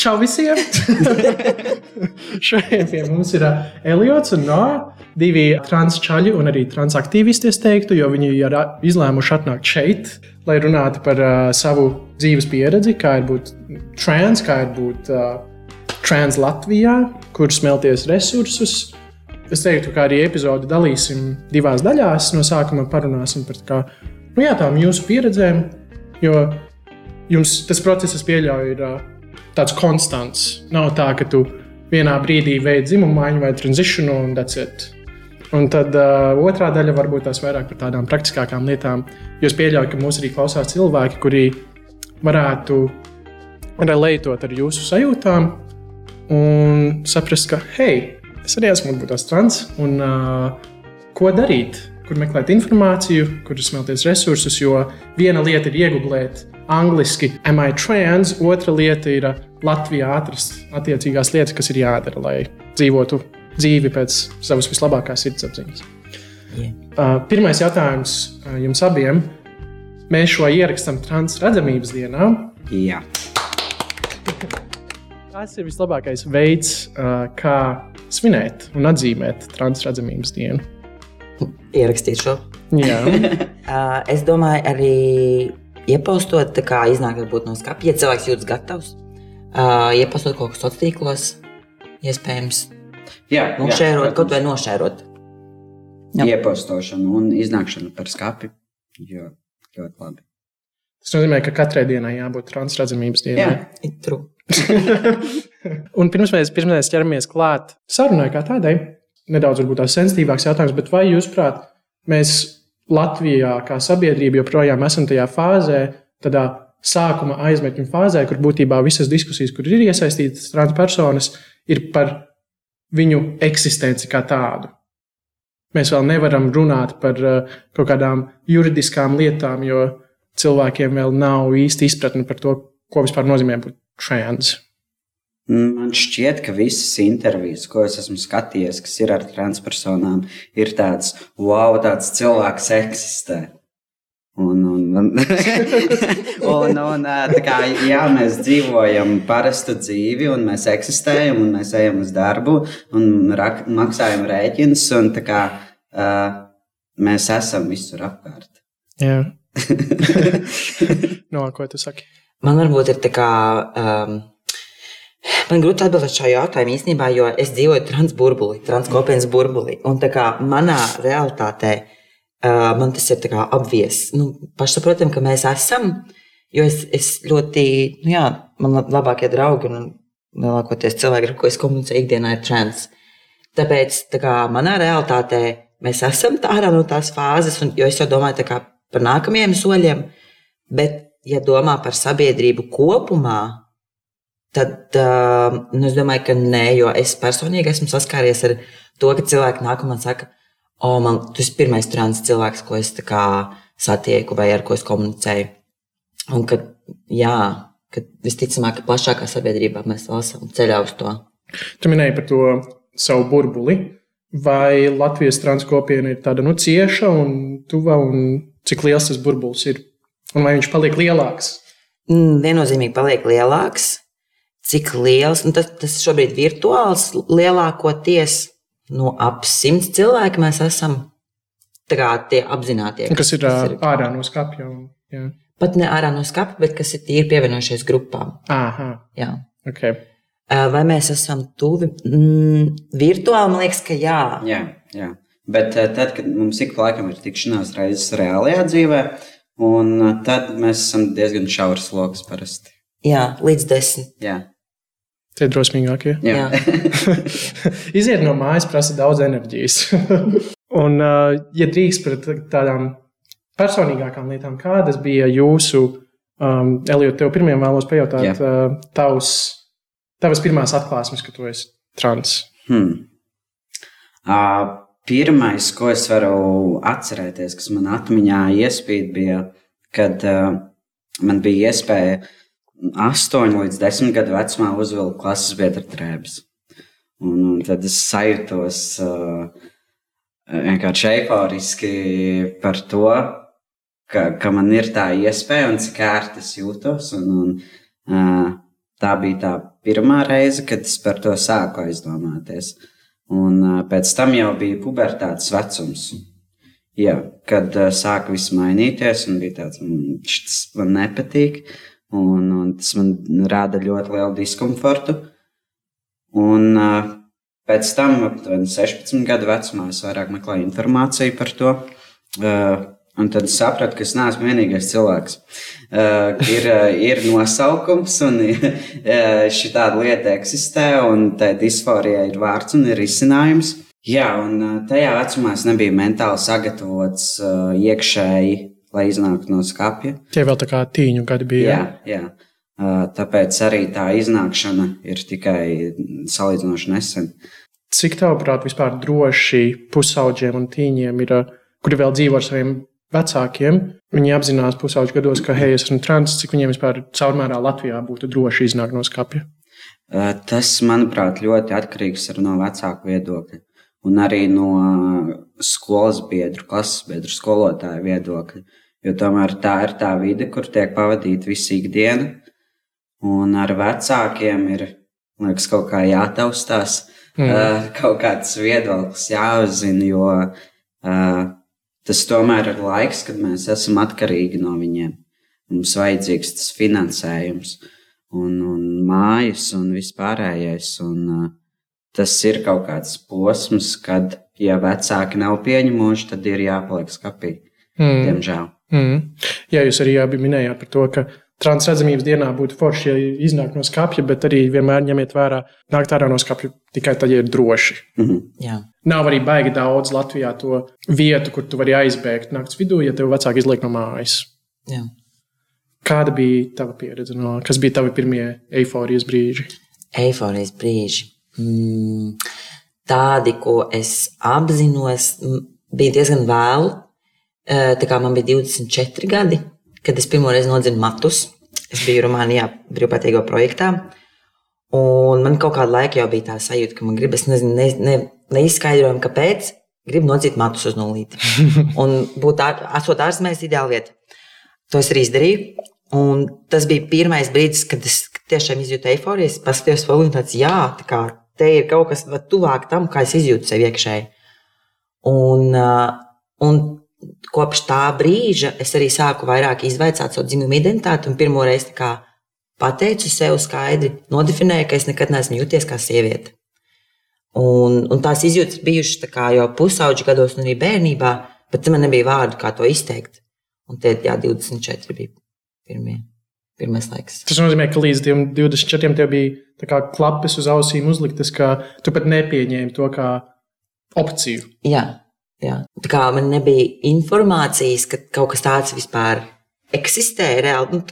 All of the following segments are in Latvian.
Čau visiem! Šodien pie mums ir Eliots un Noa, divi transčaļi un arī transaktīvisti, es teiktu, jo viņi ir izlēmuši atnākt šeit, lai runātu par uh, savu dzīves pieredzi, kā ir būt trans, kā ir būt uh, trans Latvijā, kur smelties resursus. Es teiktu, ka arī epizodi dalīsim divās daļās. No sākuma parunāsim par kā, nu jā, tām jūsu pieredzēm, jo jums tas process, es pieļauju, ir uh, tāds konstants. Nav tā, ka tu vienā brīdī veic dzimumu maiņu vai tranziciju un that's it. Un tad uh, otrā daļa varbūt tās vairāk par tādām praktiskākām lietām. Jo es pieļauju, ka mūs arī klausās cilvēki, kuri varētu relētot ar jūsu sajūtām un saprast, ka, hei, es arī esmu tās trans, un uh, ko darīt, kur meklēt informāciju, kur smelties resursus, jo viena lieta ir iegūt angliski am I trans, otra lieta ir Latvijā atrast attiecīgās lietas, kas ir jādara, lai dzīvotu dzīvi pēc savas vislabākās sirdsapziņas. Yeah. Uh, pirmais jautājums uh, jums abiem. Mēs šo ierakstām transredzamības dienā. Jā. Tas ir vislabākais veids, uh, kā svinēt un atzīmēt transredzamības dienu. Ierakstīt šo. Jā. Uh, es domāju, arī iepaustot, kā iznāk no skapja, ja cilvēks jūtas gatavs. Uh, iepaustot kaut ko sociālos tīklos, iespējams. Jā, nošērot, kaut vai nošērot. Jā. Iepostošana un iznākšana par skapi. Jo, ļoti labi. Tas nozīmē, ka katrai dienai jābūt transredzamības dienai. Jā, true. un pirms mēs, pirms mēs ķeramies klāt sarunai kā tādai, nedaudz varbūt tās sensitīvāks jautājums, bet vai jūs prāt, mēs Latvijā kā sabiedrība joprojām esam tajā fāzē, tādā sākuma aizmetņu fāzē, kur būtībā visas diskusijas, kur ir iesaistītas transpersonas, ir par viņu eksistenci kā tādu. Mēs vēl nevaram runāt par uh, kaut kādām juridiskām lietām, jo cilvēkiem vēl nav īsti izpratne par to, ko vispār nozīmē būt trans. Man šķiet, ka visas intervijas, ko es esmu skatījies, kas ir ar transpersonām, ir tāds, wow, tāds cilvēks eksistē. Un, un, un, un, un kā, jā, mēs dzīvojam parastu dzīvi, un mēs eksistējam, un mēs ejam uz darbu, un rak, maksājam rēķinus, un kā, uh, mēs esam visur apkārt. Jā. no, ko tu saki? Man varbūt ir tā kā. Um, Man grūti atbildēt šo jautājumu īstenībā, jo es dzīvoju transburbulī, transkopienas burbulī. Un tā kā manā realitātē uh, man tas ir apvies. Nu, pašsaprotam, ka mēs esam, jo es, es ļoti, nu jā, man labākie draugi un lielākoties cilvēki, ar ko es komunicēju ikdienā, ir trans. Tāpēc tā kā manā realitātē mēs esam ārā no tās fāzes, un, jo es jau domāju par nākamajiem soļiem, bet, ja domā par sabiedrību kopumā, Tad nu, es domāju, ka nē, jo es personīgi esmu saskāries ar to, ka cilvēki nāk un man saka, o, man, tu esi pirmais trans cilvēks, ko es kā, satieku vai ar ko es komunicēju. Un ka, jā, ka visticamāk, ka plašākā sabiedrībā mēs vēl esam ceļā uz to. Tu minēji par to savu burbuli. Vai Latvijas transkopiena ir tāda nu, cieša un tuva, un cik liels tas burbulis ir? Un vai viņš paliek lielāks? Mm, viennozīmīgi paliek lielāks cik liels, nu, tas, tas šobrīd ir virtuāls, lielākoties no ap simts cilvēku mēs esam tie apzinātie. Kas, kas ir, kas ir ārā no skapja? Jā. Pat ne ārā no skapja, bet kas ir tīri pievienojušies grupām. Aha. Jā. Okay. Vai mēs esam tuvi? Mm, virtuāli man liekas, ka jā. Jā, jā. Bet tad, kad mums ik pa laikam ir tikšanās reizes reālajā dzīvē, un tad mēs esam diezgan šaurs lokus parasti. Jā, līdz desmit. Jā. Tie drosmīgākie. Jā. Iziet no mājas prasa daudz enerģijas. Un, uh, ja drīkst par tādām personīgākām lietām, kādas bija jūsu, um, Elīte, tev pirmajam vēlos pajautāt, Jā. uh, tavs, tavas pirmās atklāsmes, ka tu esi trans? Hmm. Uh, pirmais, ko es varu atcerēties, kas man atmiņā iespīd, bija, kad uh, man bija iespēja uh, 8 līdz 10 gadu vecumā uzvilku klases biedra drēbes. Un, un tad es sajūtos uh, vienkārši eiforiski par to, ka, ka man ir tā iespēja un cik ērti es jūtos. Un, un, uh, tā bija tā pirmā reize, kad es par to sāku aizdomāties. Un uh, pēc tam jau bija pubertātes vecums. Jā, kad uh, sāka viss mainīties, un bija tāds, mm, tas man nepatīk, un, un tas man rada ļoti lielu diskomfortu. Un uh, pēc tam, aptuveni 16 gadu vecumā, es vairāk meklēju informāciju par to. Uh, Un tad sapratu, ka es neesmu vienīgais cilvēks. Uh, ir, uh, ir nosaukums, un uh, šī tāda lieta eksistē, un tā disforija ir vārds un ir izcinājums. Jā, un uh, tajā vecumā es nebiju mentāli sagatavots uh, iekšēji, lai iznāktu no skapja. Tie vēl tā kā tīņu gadi bija. Jā, jā. Tāpēc arī tā iznākšana ir tikai salīdzinoši nesen. Cik tavuprāt, vispār droši pusauģiem un tīņiem ir, kuri vēl dzīvo ar saviem vecākiem, viņi apzinās pusauģu gados, ka, hei, es esmu trans, cik viņiem vispār caurmērā Latvijā būtu droši iznākt no skapja? Tas, manuprāt, ļoti atkarīgs ir no vecāku viedokļa. Un arī no skolas biedru, klases biedru, skolotāju viedokļa. Jo tomēr tā ir tā vide, kur tiek pavadīta visu ikdienu. Un ar vecākiem ir liekas, kaut kā jātaustās, mm. kaut kāds viedoklis jāuzzina, jo uh, tas tomēr ir laiks, kad mēs esam atkarīgi no viņiem. Mums vajadzīgs tas finansējums, un, un mājas un vispārējais. Un, uh, tas ir kaut kāds posms, kad, ja vecāki nav pieņemoši, tad ir jāpaliek skapī. Mm. Diemžēl. Mm. Jā, jūs arī abi minējāt par to, ka transredzamības dienā būtu forši, ja iznāk no skāpja, bet arī vienmēr ņemiet vērā, nākt ārā no skāpja tikai tad, ja ir droši. Mm -hmm. Jā. Nav arī baigi daudz Latvijā to vietu, kur tu vari aizbēgt naktas vidū, ja tev vecāki izliek no mājas. Jā. Kāda bija tava pieredze? No, kas bija tavi pirmie eifórijas brīži? Eifórijas brīži. Mm, tādi, ko es apzinos, bija diezgan vēlu. Kā man bija 24 gadi, kad es pirmo reizi nodzinu matus. Es biju Rumānijā brīvprātīgo projektā. Un man kaut kādu laiku jau bija tā sajūta, ka man gribas, nezinu, ne, ne, neizskaidrojumu, kāpēc. Gribu nodzīt matus uz nulīti. Un būt esot ārzemēs, ideāla vieta. To es arī izdarīju. Un tas bija pirmais brīdis, kad es tiešām izjūtu eifóriju. Es paskatījos, vēl un tāds, jā, tā kā te ir kaut kas tuvāk tam, kā es izjūtu sevi iekšēji. Un, un kopš tā brīža es arī sāku vairāk izvaicāt savu dzimumu identitāti un pirmo reizi pateicu sev skaidri, nodefinēju, ka es nekad neesmu jūties kā sieviete. Un, un tās izjūtas bijušas tā jau pusauģi gados, un arī bērnībā, bet man nebija vārdu, kā to izteikt. Un tie jā, 24 bija pirmie. Pirmais laiks. Tas nozīmē, ka līdz 24 tev bija klapes uz ausīm uzliktas, ka tu pat nepieņēmi to kā opciju. Jā, Jā. Tā kā man nebija informācijas, ka kaut kas tāds vispār eksistē reāli. Nu,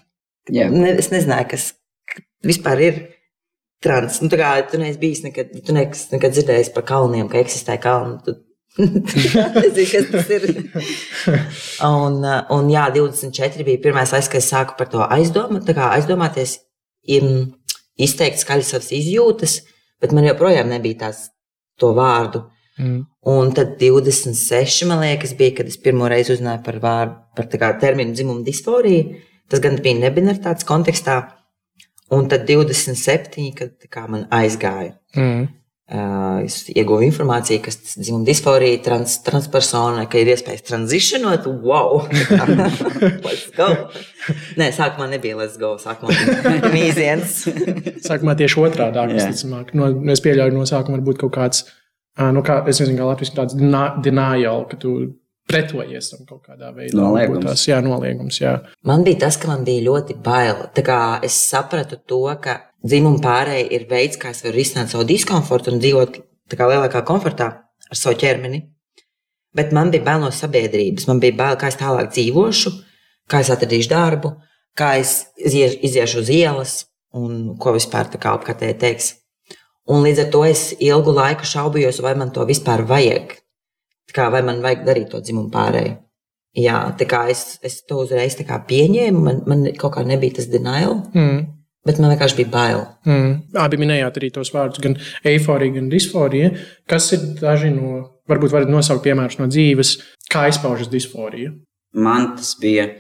ne, es nezināju, kas vispār ir trans. Nu, kā, tu neesi bijis nekad, tu neesi nekad dzirdējis par kalniem, ka eksistē kalni. Tu, nezinu, kas tas ir. un, un jā, 24 bija pirmais laiks, kad es sāku par to aizdomāt, aizdomāties, izteikt skaļi savas izjūtas, bet man joprojām nebija tās to vārdu. Mm. Un tad 26, man liekas, bija, kad es pirmo reizi uzzināju par, vārdu, par terminu dzimumu disforiju. Tas gan bija nebinaritātes kontekstā. Un tad 27, kad kā, man aizgāja. Mm. Uh, es ieguvu informāciju, kas ir dzimuma disforija, trans, transpersona, ka ir iespējas transicionot. Wow! let's go! Nē, sākumā nebija let's go. Sākumā bija mīziens. sākumā tieši otrādi. No, es pieļauju, no sākuma var būt kaut kāds nu, kā, es nezinu, kā Latvijas tāds denial, ka tu pretojies tam kaut kādā veidā. Noliegums. Tās, jā, noliegums. Jā. Man bija tas, ka man bija ļoti bail. Tā kā es sapratu to, ka dzimuma pārēja ir veids, kā es varu risināt savu diskomfortu un dzīvot kā lielākā komfortā ar savu ķermeni. Bet man bija bail no sabiedrības. Man bija bail, kā es tālāk dzīvošu, kā es atradīšu darbu, kā es iziešu uz ielas un ko vispār apkārtēji teiks. Un līdz ar to es ilgu laiku šaubījos, vai man to vispār vajag. Kā, vai man vajag darīt to dzimumu pārēju. Jā, tā kā es, es to uzreiz pieņēmu, man, man kaut kā nebija tas denial. Mm. Bet man vienkārši bija bail. Mm. Abi minējāt arī tos vārdus, gan eifórija, gan disforija. Kas ir daži no, varbūt varat nosaukt piemērus no dzīves, kā izpaužas disforija? Man tas bija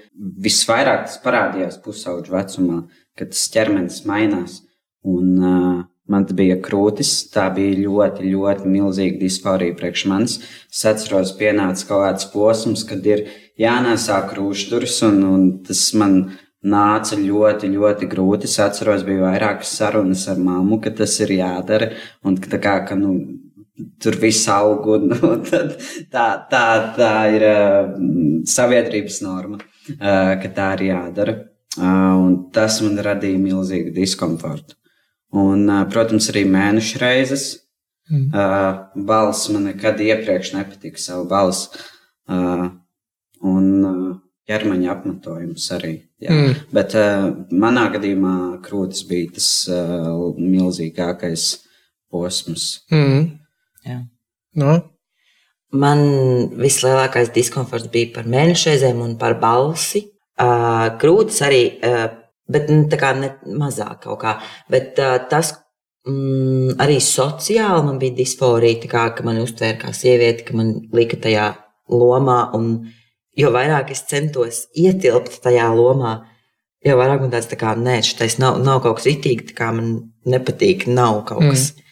visvairāk, tas parādījās pusauģu vecumā, kad tas ķermenis mainās. Un, uh, man bija krūtis, tā bija ļoti, ļoti milzīga disforija priekš manis. Es atceros, pienāca kaut kāds posms, kad ir jānēsā krūšturis, un, un tas man nāca ļoti, ļoti grūti. Es atceros, bija vairākas sarunas ar mammu, ka tas ir jādara, un ka, kā, ka, nu, tur viss aug, un, un tad, tā, tā, tā ir uh, sabiedrības norma, uh, ka tā ir jādara. Uh, tas man radīja milzīgu diskomfortu. Un, protams, arī mēnešu reizes. Mm. Uh, balss man nekad iepriekš nepatika, savu balsi. Uh, un uh, ķermeņa apmetojums arī. Jā. Mm. Bet uh, manā gadījumā krūtis bija tas uh, milzīgākais posms. Mm. Jā. No? Man vislielākais diskomforts bija par mēnešu reizēm un par balsi. Uh, krūtis arī, uh, bet nu, tā kā ne mazāk kaut kā. Bet uh, tas mm, arī sociāli man bija disforija, kā, ka man uztvēra kā sievieti, ka man lika tajā lomā. Un jo vairāk es centos ietilpt tajā lomā, jo vairāk man tāds tā kā, nē, šis nav, nav kaut kas itīgi, kā man nepatīk, nav kaut kas. Mm.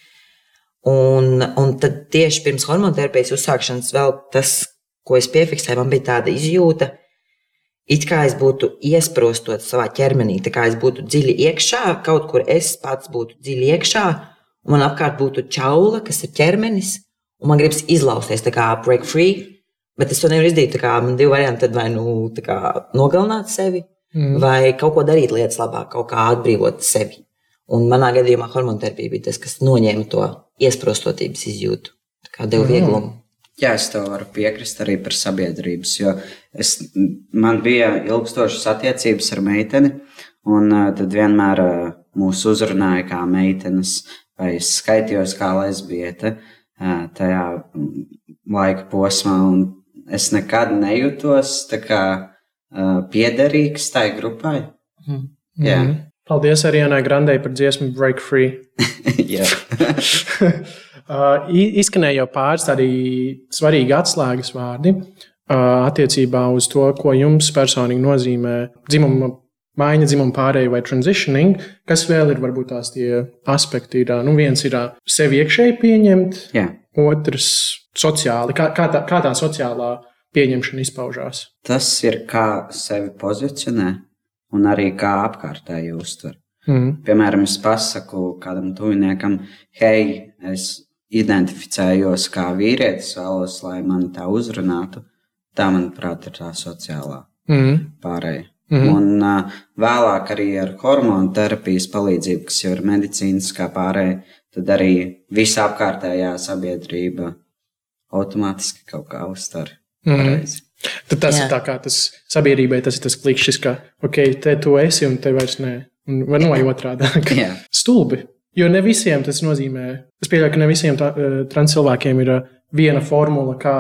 Un, un tad tieši pirms hormonterapijas uzsākšanas vēl tas, ko es piefiksēju, man bija tāda izjūta, ka It kā es būtu iesprostot savā ķermenī, tā kā es būtu dziļi iekšā, kaut kur es pats būtu dziļi iekšā, un man apkārt būtu čaula, kas ir ķermenis, un man gribas izlausties, tā kā break free, bet es to nevaru izdarīt. Man divi varianti, tad vai nu kā, nogalināt sevi, mm. vai kaut ko darīt lietas labāk, kaut kā atbrīvot sevi. Un manā gadījumā hormonterapija bija tas, kas noņēma to iesprostotības izjūtu, kā deva mm. vieglumu. Jā, es tev varu piekrist arī par sabiedrības, jo es, man bija ilgstošas attiecības ar meiteni, un tad vienmēr mūs uzrunāja kā meitenes, vai es skaitījos kā lesbiete tajā laika posmā, un es nekad nejūtos tā kā piederīgs tai grupai. Mm. Jā. Mm. Paldies arī Anai Grandei par dziesmu Break Free. Jā. Uh, izskanēja jau pāris tādi svarīgi atslēgas vārdi uh, attiecībā uz to, ko jums personīgi nozīmē dzimuma maiņa, dzimuma pārēja vai transitioning. Kas vēl ir varbūt tās tie aspekti? Ir, nu, viens ir sevi iekšēji pieņemt, Jā. otrs sociāli. Kā, kā, tā, kā tā sociālā pieņemšana izpaužās? Tas ir kā sevi pozicionē un arī kā apkārtēji uztver. Mm. Piemēram, es pasaku kādam tuviniekam, hei, es identificējos kā vīrietis, vēlos, lai mani tā uzrunātu. Tā, manuprāt, ir tā sociālā mm. pārēja. Mm. Un uh, vēlāk arī ar hormonu terapijas palīdzību, kas jau ir medicīniskā pārēja, tad arī visa apkārtējā sabiedrība automātiski kaut kā uztver. Mm. Tad tas Jā. ir tā kā tas sabiedrībai, tas ir tas klikšķis, ka, ok, te tu esi un te vairs nē. Vai nu vai otrādi? Stulbi. Jo ne visiem tas nozīmē, es pieļauju, ka ne visiem tā, eh, trans cilvēkiem ir eh, viena formula, kā,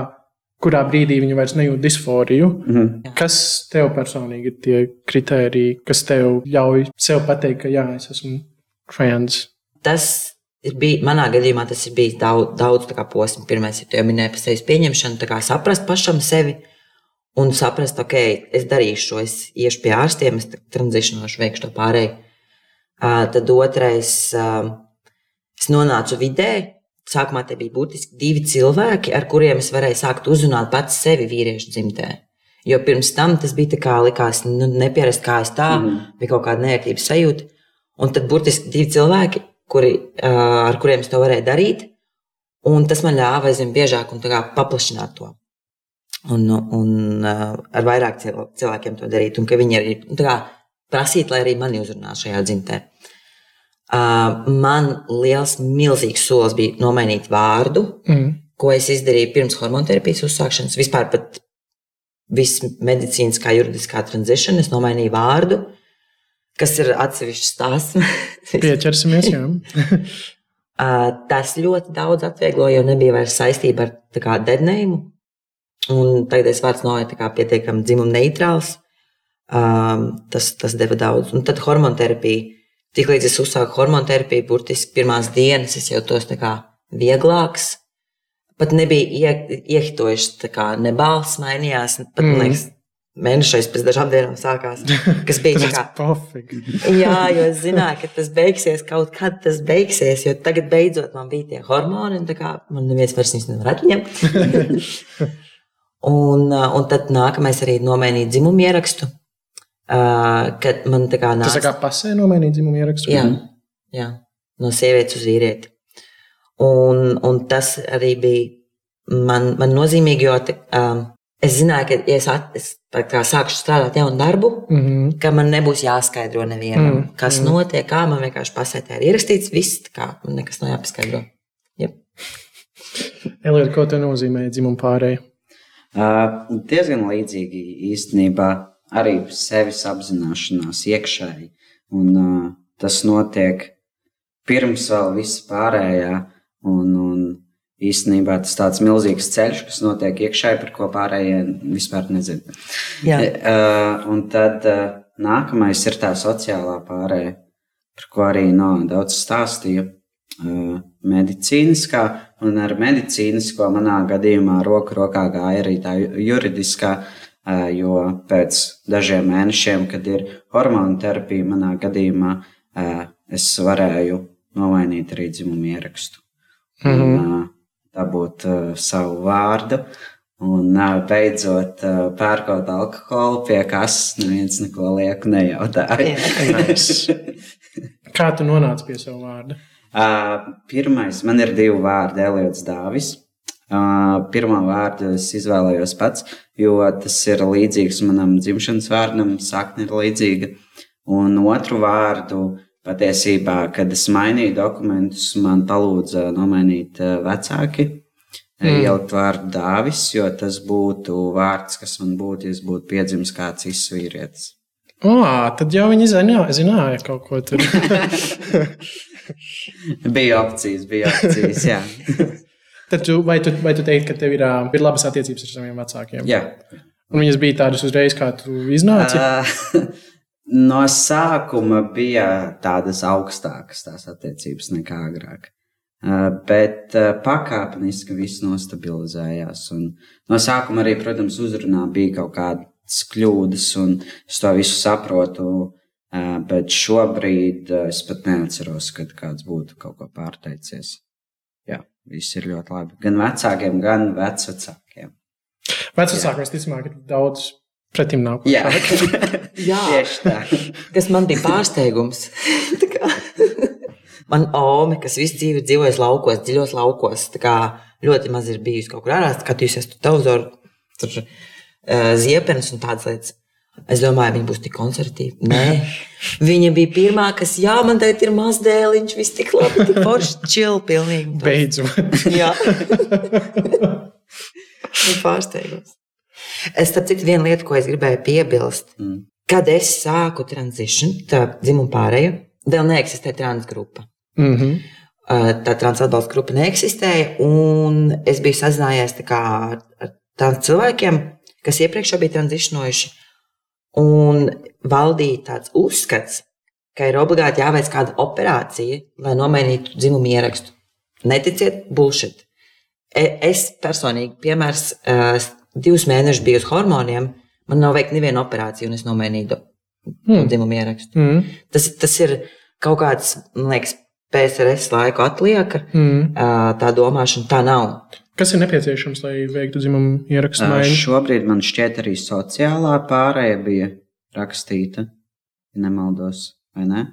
kurā brīdī viņi vairs nejūt disforiju. Mm -hmm. Kas tev personīgi ir tie kriteriji, kas tev ļauj sev pateikt, ka jā, es esmu trans? Tas ir bijis, manā gadījumā tas ir bijis daudz, daudz posmu. Pirmais ir, jau minēju par sevis pieņemšanu, kā saprast pašam sevi. Un saprast, ok, es darīšu šo, es iešu pie ārstiem, es tranzīšanošu, veikšu to pārēju. Tad otrais, es nonācu vidē. Sākumā te bija būtiski divi cilvēki, ar kuriem es varēju sākt uzrunāt pats sevi vīriešu dzimtē. Jo pirms tam tas bija tā kā likās, nu, nepierast kā es tā, mm. bija kaut kāda neērtības sajūta. Un tad burtiski divi cilvēki, kuri, ar kuriem es to varēju darīt, un tas man ļāva aizvien biežāk un paplašināt to. Un, un ar vairāk cilvēkiem to darīt, un ka viņi arī nu, kā, prasīt, lai arī mani uzrunā šajā dzimtē. Uh, man liels, milzīgs solis bija nomainīt vārdu, mm. ko es izdarīju pirms hormonterapijas uzsākšanas. Vispār pat viss medicīniskā, juridiskā tranzīcija, es nomainīju vārdu, kas ir atsevišķs stāsts. Pieķersimies, jā. uh, tas ļoti daudz atviegloja, jo nebija vairs saistība ar kā, dednējumu. Un tagad es vārds noiet pietiekami dzimuma neitrāls. Um, tas, tas deva daudz. Un tad hormonterapija. Tiklīdz es uzsāku hormonterapiju, burtiski pirmās dienas es jau tos tā kā vieglāks. Pat nebija ie, iehitojuši, kā ne balss mainījās, pat, mm. liekas, mēnešais pēc dažām dienām sākās. Kas bija kā. pofīgi. Jā, jo es zināju, ka tas beigsies kaut kad, tas beigsies. Jo tagad beidzot man bija tie hormoni, un kā man neviens vairs viņus nevar atņemt. un, un tad nākamais arī nomainīt dzimumu ierakstu. Uh, kad man tā kā Tas nāca. tā kā pasē nomainīt dzimumu ierakstu. Jā, jā, no sievietes uz vīrieti. Un, un tas arī bija man, man nozīmīgi, jo te, um, es zināju, ka, ja es, at, es sākšu strādāt jaunu darbu, Mm -hmm. ka man nebūs jāskaidro nevienam, Mm, mm, kas mm. mm. notiek, kā man vienkārši pasētē ir ierakstīts, viss, kā man nekas nav jāpaskaidro. Yep. Elīte, ko te nozīmē dzimumu pārēju? Uh, diezgan līdzīgi īstenībā arī sevis apzināšanās iekšēji. Un, uh, tas notiek pirms vēl viss pārējā. Un, un īstenībā tas tāds milzīgs ceļš, kas notiek iekšēji, par ko pārējie vispār nezina. Uh, un tad uh, nākamais ir tā sociālā pārēja, par ko arī no daudz stāstīju. Uh, medicīniskā, un ar medicīnisko manā gadījumā roku rokā gāja arī tā ju- juridiskā, uh, jo pēc dažiem mēnešiem, kad ir hormonu terapija, manā gadījumā es varēju nomainīt arī dzimumu ierakstu. Un, Mhm. uh, dabūt savu vārdu. Un beidzot, pērkot alkoholu pie kases, neviens neko lieku nejautāja. Kā tu nonāci pie sava vārda? Uh, pirmais, man ir divi vārdi, Eliots Dāvis. Uh, pirmā vārdu es izvēlējos pats, jo tas ir līdzīgs manam dzimšanas vārdam, sakne ir līdzīga. Un otru vārdu patiesībā, kad es mainīju dokumentus, man palūdza nomainīt uh, vecāki. Mm. Mm. Jau vārdu dāvis, jo tas būtu vārds, kas man būtu, ja es būtu piedzimis kāds cits vīrietis. O, tad jau viņi zināja, zināja kaut ko tur. Bija opcijas, bija opcijas. Jā, tad tu, vai, tu, vai tu teiksi, ka tev ir, ir labas attiecības ar saviem vecākiem? jā. Un viņas bija tādas uzreiz, kā tu iznāci. Uh, no sākuma bija tādas augstākas tās attiecības nekā agrāk. Uh, bet uh, pakāpeniski viss nostabilizējās. Un no sākuma arī, protams, uzrunā bija kaut kādas kļūdas, un es to visu saprotu. Uh, bet šobrīd es pat neatceros, kad kāds būtu kaut ko pārteicies. Jā, viss ir ļoti labi. Gan vecākiem, gan vecākiem. Vecākiem visticamāk ir daudz pretim nākošais. Jā, Jā. tieši tā. kas man bija pārsteigums. Man Ome, kas visu dzīvi ir dzīvojusi laukos, dziļos laukos, kā ļoti maz ir bijusi kaut kur ārā, skatījusies televizoru, tur uh, ziepenes un tādas lietas. Es domāju, viņa būs tik konservatīva. Nē, viņa bija pirmā, kas, jā, man te ir mazs dēliņš, viss tik labi, tik forši, čili, pilnīgi. Beidzot. Jā. Bija pārsteigums. Es tam citu vienu lietu, ko es gribēju piebilst. Mm. Kad es sāku transition, tā dzimuma pārēju, vēl neeksistē transgrupa. Mm -hmm. Tā trans atbalsta grupa neeksistēja, un es biju sazinājies tā ar tādiem cilvēkiem, kas iepriekš bija transitionojuši. Un valdīja tāds uzskats, ka ir obligāti jāveic kāda operācija, lai nomainītu dzimumu ierakstu. Neticiet, bullshit. E- Es personīgi, piemērs, uh, divus mēnešus biju uz hormoniem, man nav veikta neviena operācija, un es nomainīju Mm. dzimumu ierakstu. Mm. Tas, tas ir kaut kāds, man liekas, PSRS laiku atlieka. Mm. Tā domāšana tā nav. Kas ir nepieciešams, lai veiktu dzimumu ierakstu? Šobrīd man šķiet arī sociālā pārēja bija rakstīta, ja nemaldos, vai ne?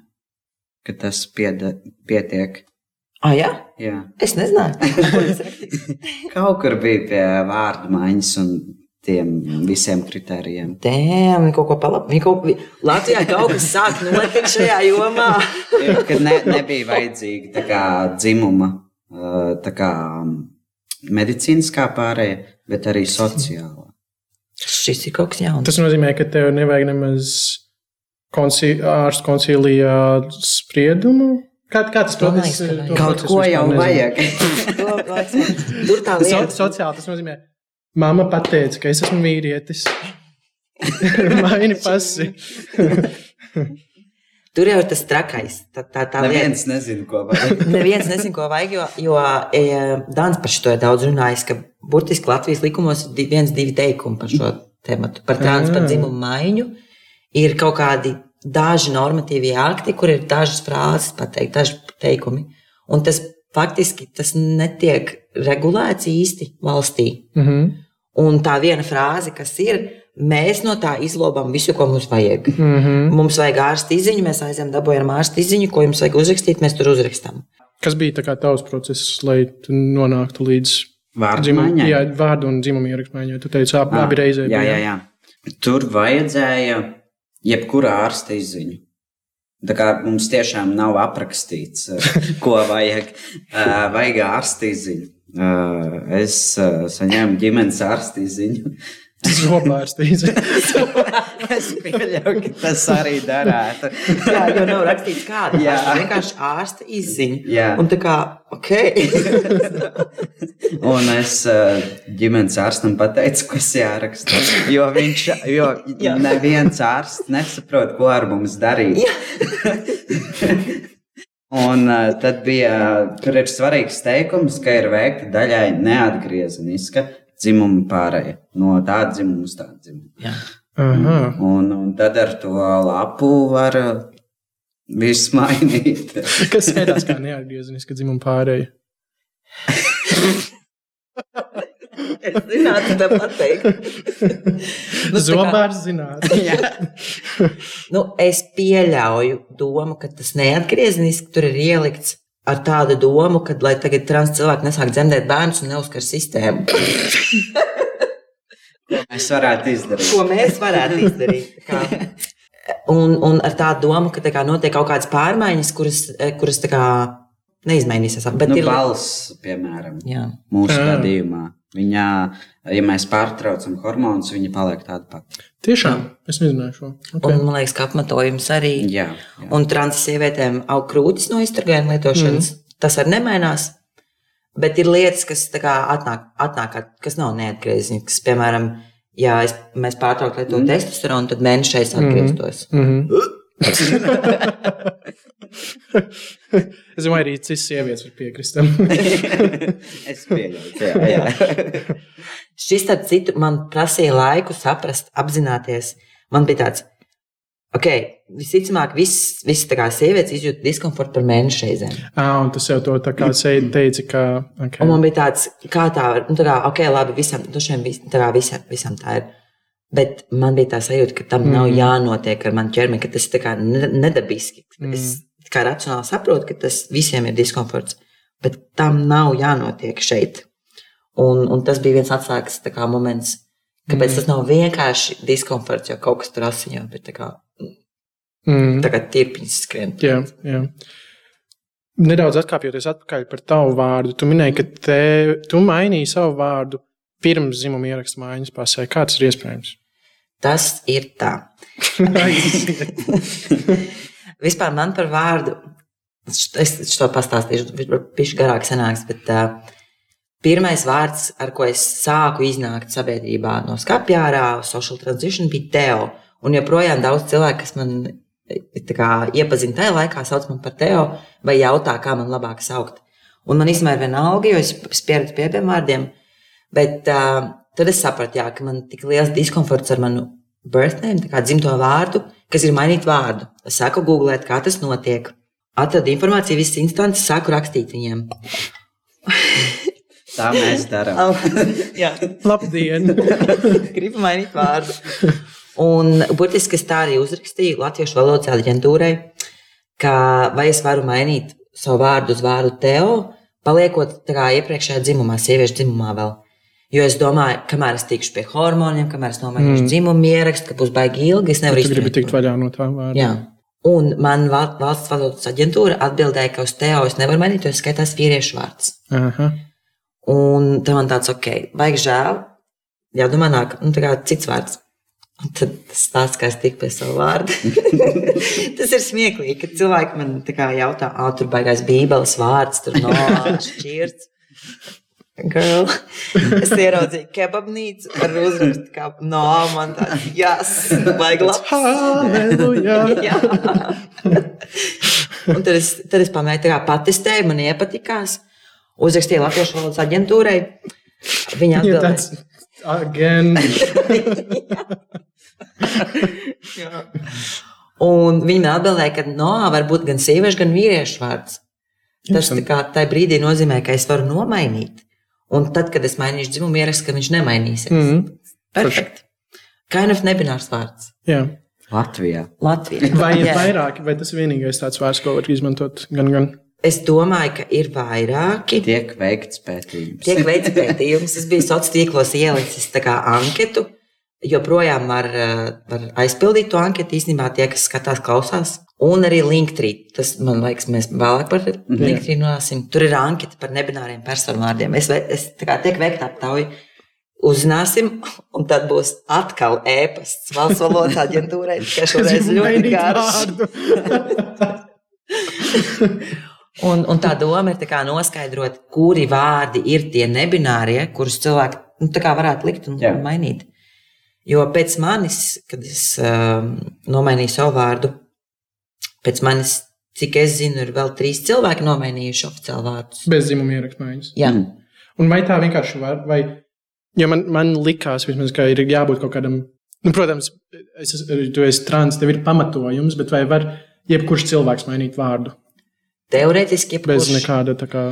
Ka tas pieda, pietiek. Ah, jā, Jā. es nezināju. Kaut kur bija pie vārdu maiņas un tiem visiem kritērijiem. Dēm, viņi kaut ko palab. Viņi kaut... vi- Latvijā kaut kas sāk notikt šajā jomā. Kad ne, nebija vajadzīga tā kā dzimuma, uh, tā kā medicīniskā pārēja, bet arī sociālā. Šis ir kaut kas jauns. Tas nozīmē, ka tev nevajag nemaz konci ārstu koncīlijā spriedumu. Kā, kā tas ka vajag. Kaut ko jau vajag. Tur tā So, lieta. sociāli tas nozīmē, mamma pateica, ka es esmu vīrietis. Maini pasi. Tur jau ir tas trakais. Tā, tā, tā lieta. Neviens nezina, ko vajag. Neviens nezina, ko vajag, jo, jo e, Dāns par šo ir daudz runājis, ka burtiski Latvijas likumos ir viens, divi teikumi par šo tematu, par trans, par Ah. dzimumu maiņu. Ir kaut kādi daži normatīvie akti, kur ir dažas frāzes pateikt, daži teikumi. Un tas faktiski tas netiek regulēts īsti valstī. Mhm. Un tā viena frāze, kas ir, mēs no tā izlobam visu, ko mums vajag. Mhm. Mums vajag ārsta izziņu, mēs aizējām, dabūjām ārsta izziņu, ko jums vajag uzrakstīt, mēs tur uzrakstām. Kas bija tavs process, lai tu nonāktu līdz Vārdu dzimumu, maiņai? jā, vārdu un dzimumu ierakstmaiņai? Tu teici, abi, Ah, abi reizē. Jā, jā, jā. Tur vajadzēja jebkura ārsta izziņu. Tā kā mums tiešām nav aprakstīts, eh, ko vajag. Eh, Vajag ārsta izziņu. Eh, Es saņēmu ģimenes ārsta izziņu. Zobārstīts. Es pieļauju, ka tas arī darētu. Jā, jau nav rakstīts kāda. Jā. Jā, vienkārši ārsta izziņa. Jā. Un tā kā, ok. Un es eh, ģimenes ārstam pateicu, kas jāraksta. Jo viņš, jo Jā. neviens ārsts nesaprot, ko ar mums darīt. Un uh, tad bija, tur ir svarīgs teikums, ka ir veikta daļai neatgriezeniska dzimuma pārēja no tāda dzimuma uz tādu dzimumu. Jā. Aha. Un, un tad ar to lapu var uh, visu mainīt. Kas skaitās kā neatgriezeniska dzimuma pārēja? Es zinātu, tā pateikt. Nu, tā kā- Zobārs zināt. Nu, es pieļauju domu, ka tas neatgriezeniski tur ir ielikts ar tādu domu, ka, lai tagad trans cilvēki nesāk dzemdēt bērnus un neuzskar sistēmu. Es varētu izdarīt. Ko mēs varētu izdarīt? Un, un ar tādu domu, ka tā kā, notiek kaut kādas pārmaiņas, kuras, eh, kuras kā, neizmainīsies. Bet Nu, ir balss, piemēram, Jā. mūsu gadījumā. Viņa, ja mēs pārtraucam hormonus, viņa paliek tāda pati. Tiešām, es nezināju šo. Un, Okay. man liekas, ka apmetojums arī. Jā, jā. Un trans sievietēm aug krūtis no izturgājuma lietošanas. Mm. Tas arī nemainās. Bet ir lietas, kas tā kā atnāk, atnāk kas nav neatgriezeniskas. Piemēram, ja es, mēs pārtrauktu lietot mm. testosteronu, tad mēnešais atgrieztos. Mhm. es domāju, arī citas sievietes var piekrist tam. es ka jā, jā. Šis, starp citu, man prasīja laiku saprast, apzināties. Man bija tāds, ok, visticamāk, visas vis, sievietes izjūt diskomfortu par mēnešu reizēm. ah, un tas jau to tā kā teica, ka. Okay. Un man bija tāds, kā tā nu, tā kā, ok, labi, visam, nu, šiem, vis, tā kā visam, visam tā ir. Bet man bija tā sajūta, ka tam mm. nav jānotiek ar manu ķermeni, ka tas ir nedabiski. Mm. Es kā racionāli saprotu, ka tas visiem ir diskomforts, bet tam nav jānotiek šeit. Un, un tas bija viens atslēgas kā, moments, kāpēc mm. tas nav vienkārši diskomforts, jo kaut kas tur asiņo, bet tā kā, mm. tā kā tirpiņas skrien. Jā, jā. Nedaudz atkāpjoties atpakaļ par tavu vārdu. Tu minēji, ka te, tu mainīji savu vārdu pirms dzimuma ieraksta mājas pasē. Kā tas ir iespējams? Tas ir tā. Vispār man par vārdu, es to pastāstīšu, viņš garāk sanāks, bet uh, pirmais vārds, ar ko es sāku iznākt sabiedrībā no skapjārā, social transition, bija Teo. Un joprojām daudz cilvēku, kas man kā, iepazina tajā laikā, sauc man par Teo, vai jautā, kā man labāk saukt. Un man īstenībā ir vienalga, jo es pieredzu pie abiem vārdiem, bet uh, tad es sapratu, jā, ka man tik liels diskomforts ar manu birthname, tā kā dzimto vārdu, kas ir mainīt vārdu. Es sāku googlēt, kā tas notiek. Atradu informāciju, visas instances, sāku rakstīt viņiem. Tā mēs darām. Jā, Labdien! gribu mainīt vārdu. Un burtiski es tā arī uzrakstīju Latviešu valodas aģentūrai, ka vai es varu mainīt savu vārdu uz vārdu Teo, paliekot tā kā iepriekšējā dzimumā, sieviešu dzimumā vēl. Jo es domāju, kamēr es tikšu pie hormoniem, kamēr es nomainīšu mm. dzimumu ierakstu, ka būs baigi ilgi, es nevaru gribi izturēt tikt vaļā no tā vārda. Jā. Un man val- valsts valodas aģentūra atbildēja, ka uz Teo es nevaru mainīt, jo skaitās vīriešu vārds. Aha. Un tad man tāds, ok, vajag žēl. Jā, domā, nāk, nu, tā kā cits vārds. Un tad tas stāsts, kā es tiku pie sava vārda. tas ir smieklīgi, kad cilvēki man tā kā jautā, ah, tur baigās bībeles vārds, tur no šķirts. Girl. Es ieraudzīju kebabnīcu ar uzrakstu, kā no man tā, jas, vajag labs. Halleluja! Jā. Un tad es, tad es pamēģināju, kā patestēju, man iepatikās. Uzrakstīju Latvijas valodas aģentūrai. Viņa Ja atbildēja, Again. Un viņi man atbildēja, ka no, var būt gan sieviešu, gan vīriešu vārds. Tas tā kā tajā brīdī nozīmē, ka es varu nomainīt. Un tad, kad es mainīšu dzimumu, ierakstu, ka viņš nemainīsies. Mm -hmm. Perfekti. Kainaf nebinārs vārds. Jā. Latvijā. Latvijā. Vai ir Jā. vairāk, vai tas ir vienīgais tāds vārds, ko var izmantot? Gan, gan. Es domāju, ka ir vairāki. Tiek veikts pētījums. Tiek veikts pētījums. Es biju sociālos tīklos ielicis tā kā anketu. Joprojām var, eh, var aizpildīt to anketu. Īstenībā tie, kas skatās, klausās. Un arī Linktree. Tas man liekas, mēs vēlāk par Linktree runāsim. Tur ir anketa par nebināriem personu vārdiem. Es, es tā kā tiek veikta aptauja. Uzzināsim, un tad būs atkal ēpasts valsts valodas aģentūrai. Tikai šoreiz ļoti garš. Un, un tā doma ir tā noskaidrot, kuri vārdi ir tie nebinārie, kurus cilvēki nu, varētu likt un Jā. un mainīt. Jo pēc manis, kad es um, nomainīju savu vārdu, pēc manis, cik es zinu, ir vēl trīs cilvēki nomainījuši oficiālu vārdus. Bez dzimuma ierakstmaiņas. Jā, Mm. Un vai tā vienkārši var, vai ja man, man likās, vismaz, ka ir jābūt kaut kādam, nu, protams, es, es- tu esi trans, tev ir pamatojums, bet vai var jebkurš cilvēks mainīt vārdu teorētiski, bez jebkurš, nekāda tā kā.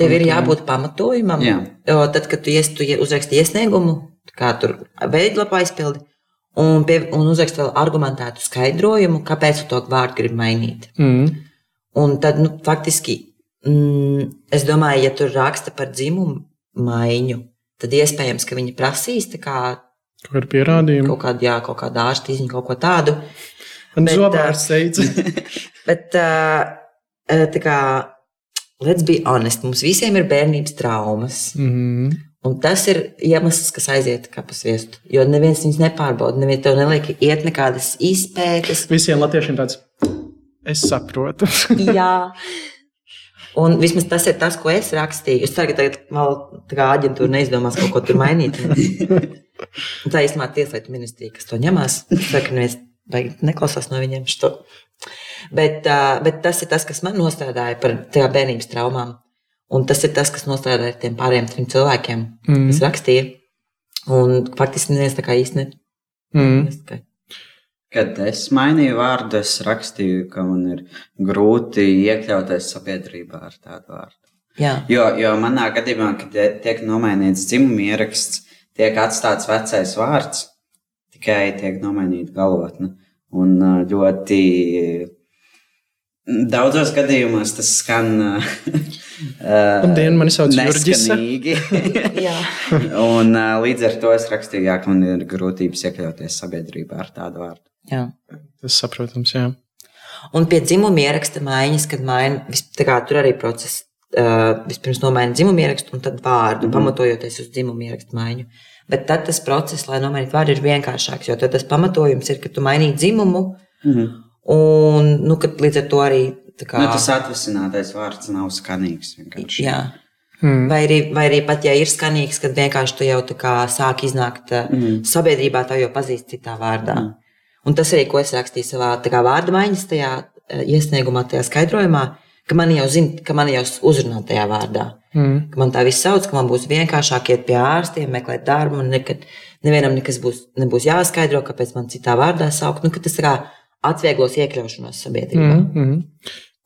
tev ir jābūt pamatojumam. Jā. Jo tad, kad tu, ies, tu uzraksti iesniegumu, kā tur veidlapā aizpildi, un, pie, un uzraksti vēl argumentētu skaidrojumu, kāpēc to vārdu gribi mainīt. Mm. Un tad, nu, faktiski, mm, es domāju, ja tur raksta par dzimumu maiņu, tad iespējams, ka viņi prasīs kā, Kaut kāda pierādījuma. kaut kādu, jā, kaut kādu ārstu izņu, kaut ko tādu. Man bet, zobārsts teica, Bet, tā kā, let's be honest, mums visiem ir bērnības traumas. mm. Un tas ir iemesls, kas aiziet kā pa sviestu. Jo neviens viņus nepārbauda, neviens tev neliek iet nekādas izpētes. visiem latviešiem tāds. Es saprotu. Jā. Un vismaz tas ir tas, ko es rakstīju. Es ceru, ka tagad vēl tā kā aģentūra neizdomās kaut ko tur mainīt. Un tā īstenībā tieslietu ministrija, kas to ņemās. Es ceru, ka neviens neklausās no viņiem šo. Bet, bet tas ir tas, kas man nostrādāja par tajā bērnības traumām. Un tas ir tas, kas nostrādāja ar tiem pārējiem trim cilvēkiem, Mm. kas rakstīja. Un faktiski neviens tā kā īsti ne. Mm. Kad es mainīju vārdu, es rakstīju, ka man ir grūti iekļauties sabiedrībā ar tādu vārdu. Jā, Jo, jo manā gadījumā, kad tie- tiek nomainīts dzimuma ieraksts, tiek atstāts vecais vārds, tikai tiek nomainīta galotne. Un ļoti daudzos gadījumos tas skan. Labdien, mani sauc jā. Un līdz ar to es rakstīju, jā, ka man ir grūtības iekļauties sabiedrībā ar tādu vārdu. jā. Tas saprotams, jā. Un pie dzimuma ieraksta maiņas, kad maina, kā tur arī process. Uh, vispirms nomaina dzimumu ierakstu, un tad vārdu, mm. -hmm. pamatojoties uz dzimumu ierakstu maiņu. Bet tad tas process, lai nomainītu vārdu, ir vienkāršāks. Jo tad tas pamatojums ir, ka tu mainīji dzimumu, Mhm. Un nu, kad līdz ar to arī. tā Kā, Nu, tas atvasinātais vārds nav skanīgs. vienkārši. jā. Mm. Vai arī, vai arī pat, ja ir skanīgs, kad vienkārši tu jau sāk iznākt mm. Mhm. sabiedrībā, tā jau pazīst citā vārdā. Mhm. Mm. Un tas arī, ko es rakstīju savā tā kā vārda maiņas tajā eh, iesniegumā, tajā skaidrojumā, ka man jau zina, ka man jau uzrunā tajā vārdā. Mm. Ka man tā viss sauc, ka man būs vienkāršāk iet pie ārstiem, meklēt darbu, un nekad nevienam nekas būs, nebūs jāskaidro, kāpēc man citā vārdā sauc. Nu, tas kā atvieglos iekļaušanos sabiedrībā. Mm -hmm.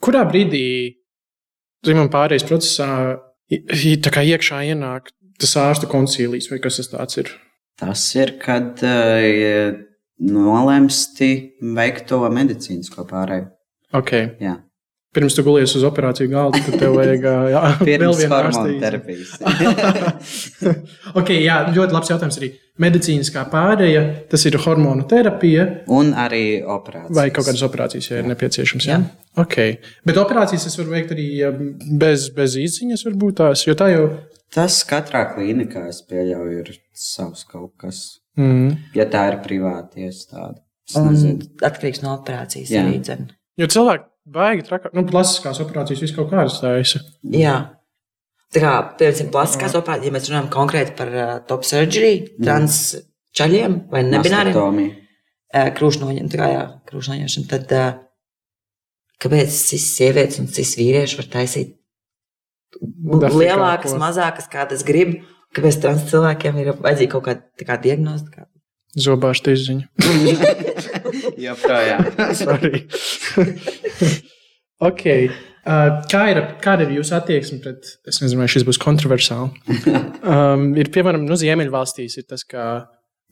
Kurā brīdī dzimuma pārējais procesā iekšā ienāk tas ārstu koncīlijs vai kas tas tāds ir? Tas ir, kad uh, nolemsti veikt to medicīnisko pārēju. Okay. Jā, Pirms tu gulies uz operāciju galda, tad tev vajag jā, vēl vienu hormonu ārstu. terapijas. ok, jā, ļoti labs jautājums arī. Medicīniskā pārēja, tas ir hormonu terapija Un arī operācijas. vai kaut kādas operācijas, ja ir nepieciešams. Jā? Okay. Bet operācijas es varu veikt arī bez, bez izziņas, varbūt tās, jo tā jau. Tas katrā klīnikā, es pieļauju, ir savs kaut kas. Mm. Ja tā ir privāta iestāde. Atkarīgs no operācijas Jā. arī. Jo cilvēki baigi trakā, nu, klasiskās operācijas visu kaut kādas taisa. Jā. Tā kā, piemēram, plastiskās operācijas, ja mēs runājam konkrēti par uh, top surgery, trans čaļiem vai nebināriem uh, krūšnoņiem, tā kā jā, krūšnoņošana, tad uh, kāpēc šis sievietes un šis vīrieši var taisīt lielākas, mazākas, kādas grib, kāpēc trans cilvēkiem ir vajadzīga kaut kāda tā kā diagnostika. Zobārsta izziņa. Joprojām. Sorry. ok. Uh, kā ir, kāda ir jūsu attieksme pret, es nezinu, vai šis būs kontroversāli. Um, ir, piemēram, nu, Ziemeļvalstīs ir tas, ka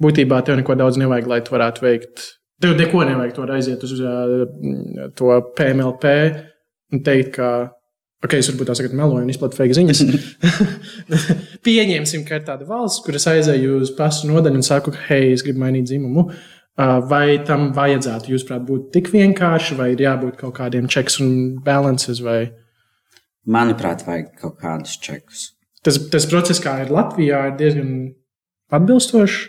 būtībā tev neko daudz nevajag, lai tu varētu veikt. Tev neko nevajag, vari aiziet uz uh, to PMLP un teikt, ka, ok, es varbūt tās tagad meloju un izplatu fake ziņas. Pieņemsim, ka ir tāda valsts, kuras aizēju uz pasu nodaļu un saku, hei, es gribu mainīt dzimumu. Uh, Vai tam vajadzētu, jūsuprāt, būt tik vienkārši, vai ir jābūt kaut kādiem checks un balances? Vai... Manuprāt, vajag kaut kādus čekus. Tas, tas process, kā ir Latvijā, ir diezgan atbilstošs.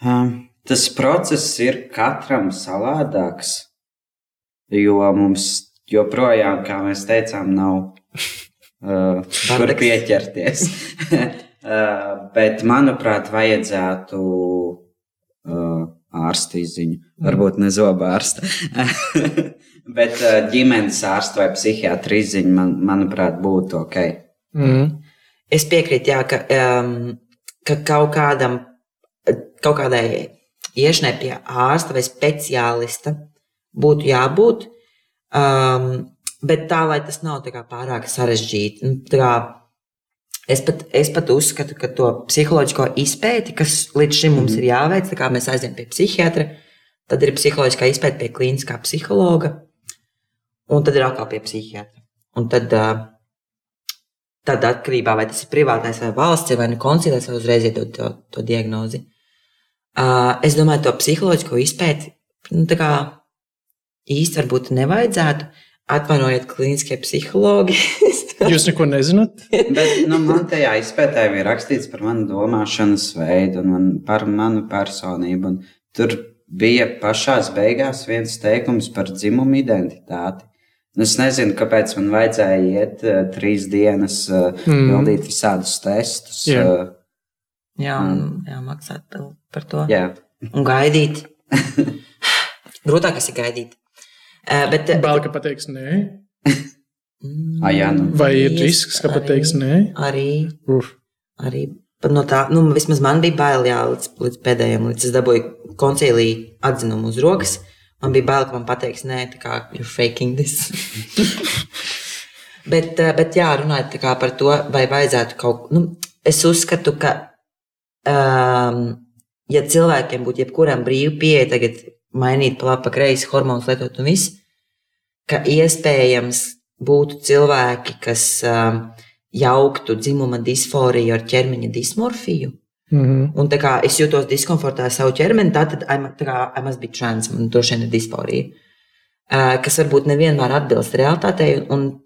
Um, tas process ir katram savādāks. Jo mums joprojām, kā mēs teicām, nav uh, kur pieķerties. uh, bet, manuprāt, vajadzētu ārsta izziņu. Varbūt ne zobārsta. bet uh, ģimenes ārsta vai psihiatra izziņa, man, manuprāt, būtu ok. Mm. Es piekrītu, jā, ka, um, ka kaut, kādam, kaut kādai iešanai pie ārsta vai speciālista būtu jābūt. Um, bet tā, lai tas nav tā kā pārāk sarežģīti. Nu, tā kā Es pat, es pat uzskatu, ka to psiholoģisko izpēti, kas līdz šim mums ir jāveic, tā kā mēs aizējām pie psihiatra, tad ir psiholoģiskā izpēta pie klīniskā psihologa, un tad ir atkal pie psihiatra. Un tad, tad atkarībā vai tas ir privātais vai valsts, vai nu konsultēs, vai uzreiz iedod to, to diagnozi. Es domāju, to psiholoģisko izpēti nu, īsti varbūt nevajadzētu. Atvainojiet, klīniskie psihologi. Jūs neko nezināt? Bet nu, man tajā izpētē bija rakstīts par manu domāšanas veidu un man, par manu personību. Un tur bija pašā beigās viens teikums par dzimumu identitāti. Es nezinu, kāpēc man vajadzēja iet uh, trīs dienas, uh, Mm. pildīt visādus testus. Jā. Uh, jā, un, jā, maksāt par- par to. jā. Un gaidīt. Grūtākais ir gaidīt. Bet, Balka pateiks, nē. Ah, jā, nu. Vai ir risks, ka pateiks, arī- nē? Arī, Uf. arī no tā, nu, vismaz man bija bail, jā, līdz, līdz pēdējiem, līdz es dabūju koncīlī atzinumu uz rokas. Man bija bail, ka man pateiks, nē, tā kā you're faking this. bet, bet, jā, runājot tā kā par to, vai vajadzētu kaut ko, nu, es uzskatu, ka, um, ja cilvēkiem būtu jebkuram brīvi pieeja tagad mainīt pa labi, pa kreisi, hormonus lietot un viss, ka iespējams būtu cilvēki, kas um, jauktu dzimuma disforiju ar ķermeņa dismorfiju. Mhm. Un tā kā es jūtos diskomfortā ar savu ķermeni, tad I, mu- tā kā, I must be trans, man droši vien ir disforija. Uh, kas varbūt nevienmēr atbilst realitātei, un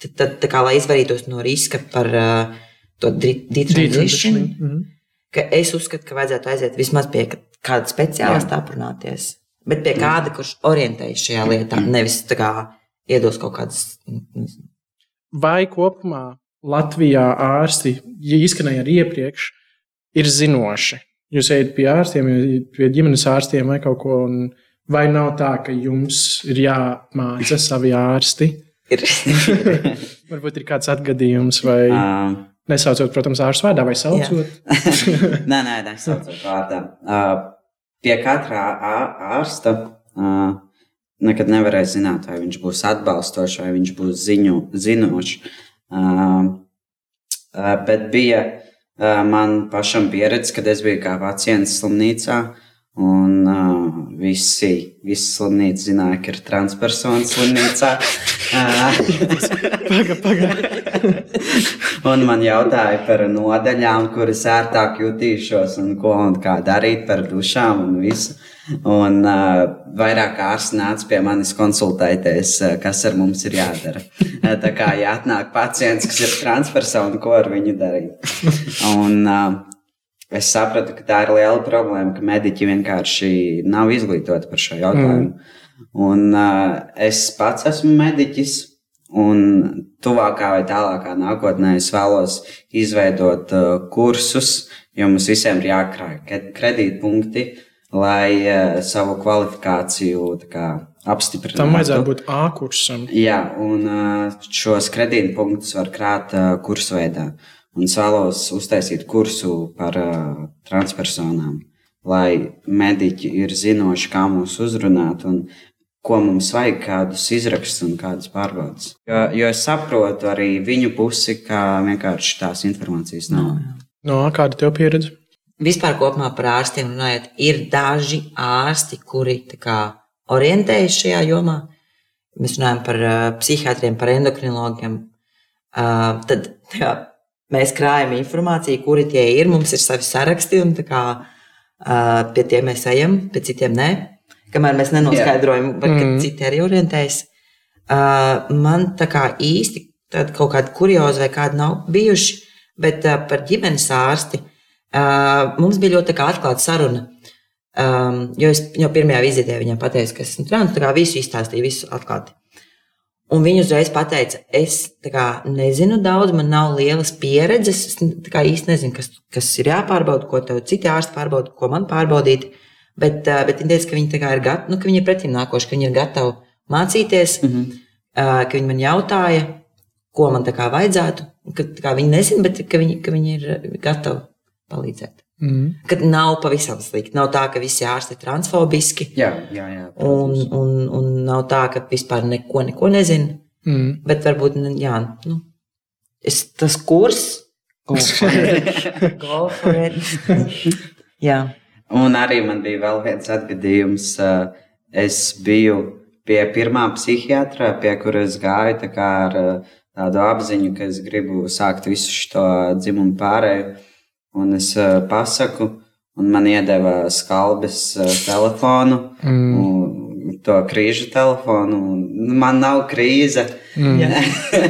tad, tad tā kā, lai izvairītos no riska par uh, to detransition, Mhm. ka es uzskatu, ka vajadzētu aiziet vismaz pie kāda speciālista aprunāties. Bet pie kāda, kurš orientējas šajā lietā, nevis tā kā iedos kaut kādas. Vai kopumā Latvijā ārsti, ja izskanēja arī iepriekš, ir zinoši? Jūs ejat pie ārstiem, pie ģimenes ārstiem vai kaut ko, un vai nav tā, ka jums ir jāmāca savi ārsti? Ir. Varbūt ir kāds atgadījums, vai Uh, nesaucot, protams, ārstu vārdā, vai saucot. nē, nē, nē, saucot vārdā. Uh, pie katra ā- ārsta uh, nekad nevarēja zināt, vai viņš būs atbalstošs, vai viņš būs ziņu, zinošs. Uh, bet bija man pašam pieredze, kad es biju kā pacients slimnīcā. Un uh, visi, visi slimnīca zināja, ka ir transpersona slimnīcā. Uh, Paga, paga. Un man jautāja par nodaļām, kuras ērtāk jutīšos, un ko un kā darīt par dušām un visu. Un uh, vairāk ārsti nāca pie manis konsultēties, kas ar mums ir jādara. Tā kā ja atnāk pacients, kas ir transpersona, ko ar viņu darīt. Un, uh, es sapratu, ka tā ir liela problēma, ka mediķi vienkārši nav izglītoti par šo jautājumu. Mm. Un uh, es pats esmu mediķis. Un tuvākā vai tālākā nākotnē es vēlos izveidot uh, kursus, jo mums visiem ir jākrāj kredītpunkti, lai uh, savu kvalifikāciju kā, apstiprinātu. Tam vajadzētu būt A kursam. Jā, un uh, šos kredītpunktus var krāt uh, kursveidā. Un vēlos uztaisīt kursu par uh, transpersonām, lai mediķi ir zinoši, kā mūs uzrunāt un ko mums vajag, kādus izrakstus un kādas pārbaudas. Jo, jo es saprotu arī viņu pusi, ka vienkārši tās informācijas nav. No, kāda tev pieredze? Vispār kopumā par ārstiem runājot, ir daži ārsti, kuri kā orientējas šajā jomā. Mēs runājam par uh, psihiatriem, par endokrinologiem. Uh, tad jā, mēs krājam informāciju, kuri tie ir. Mums ir savi saraksti, un kā, uh, pie tiem mēs ejam, pie citiem nē. Kamēr mēs nenoskaidrojam, vai mm. citi arī orientējas. Uh, man tā kā īsti tāda kaut kāda kurioza vai kāda nav bijuši, bet uh, par ģimenes ārsti uh, mums bija ļoti atklāta saruna. Um, jo es jau pirmajā vizītē viņam pateicu, ka esmu trans, tā kā visu izstāstīju, visu atklāti. Un viņa uzreiz pateica, es kā, nezinu daudz, man nav lielas pieredzes. Es kā, īsti nezinu, kas, kas ir jāpārbauda, ko tev citi ārsti pārbauda, ko man pārbaudīt. Bet, bet viņa teica, ka viņi, ir, gat, nu, ka viņi ir pretim nākoši, ka viņi ir gatavi mācīties, mm -hmm. ka viņi man jautāja, ko man vajadzētu. Ka, kā, viņi nezina, bet ka viņi, ka viņi ir gatavi palīdzēt. Mm. Kad nav pavisam slikti. Nav tā, ka visi ārsti ir transfobiski. Jā, jā, jā. Un, un, un nav tā, ka vispār neko, neko nezinu. Mm. Bet varbūt, jā, nu, es, tas kurs, golfa Jā. Un arī man bija vēl viens atgadījums. Es biju pie pirmā psihiatra, pie kuras gāju tā ar tādu apziņu, ka es gribu sākt visu šo dzimumu pārēju un es uh, pasaku, un man iedeva skalbes uh, telefonu, mm. un, to krīžu telefonu. Un, man nav krīze. Mm.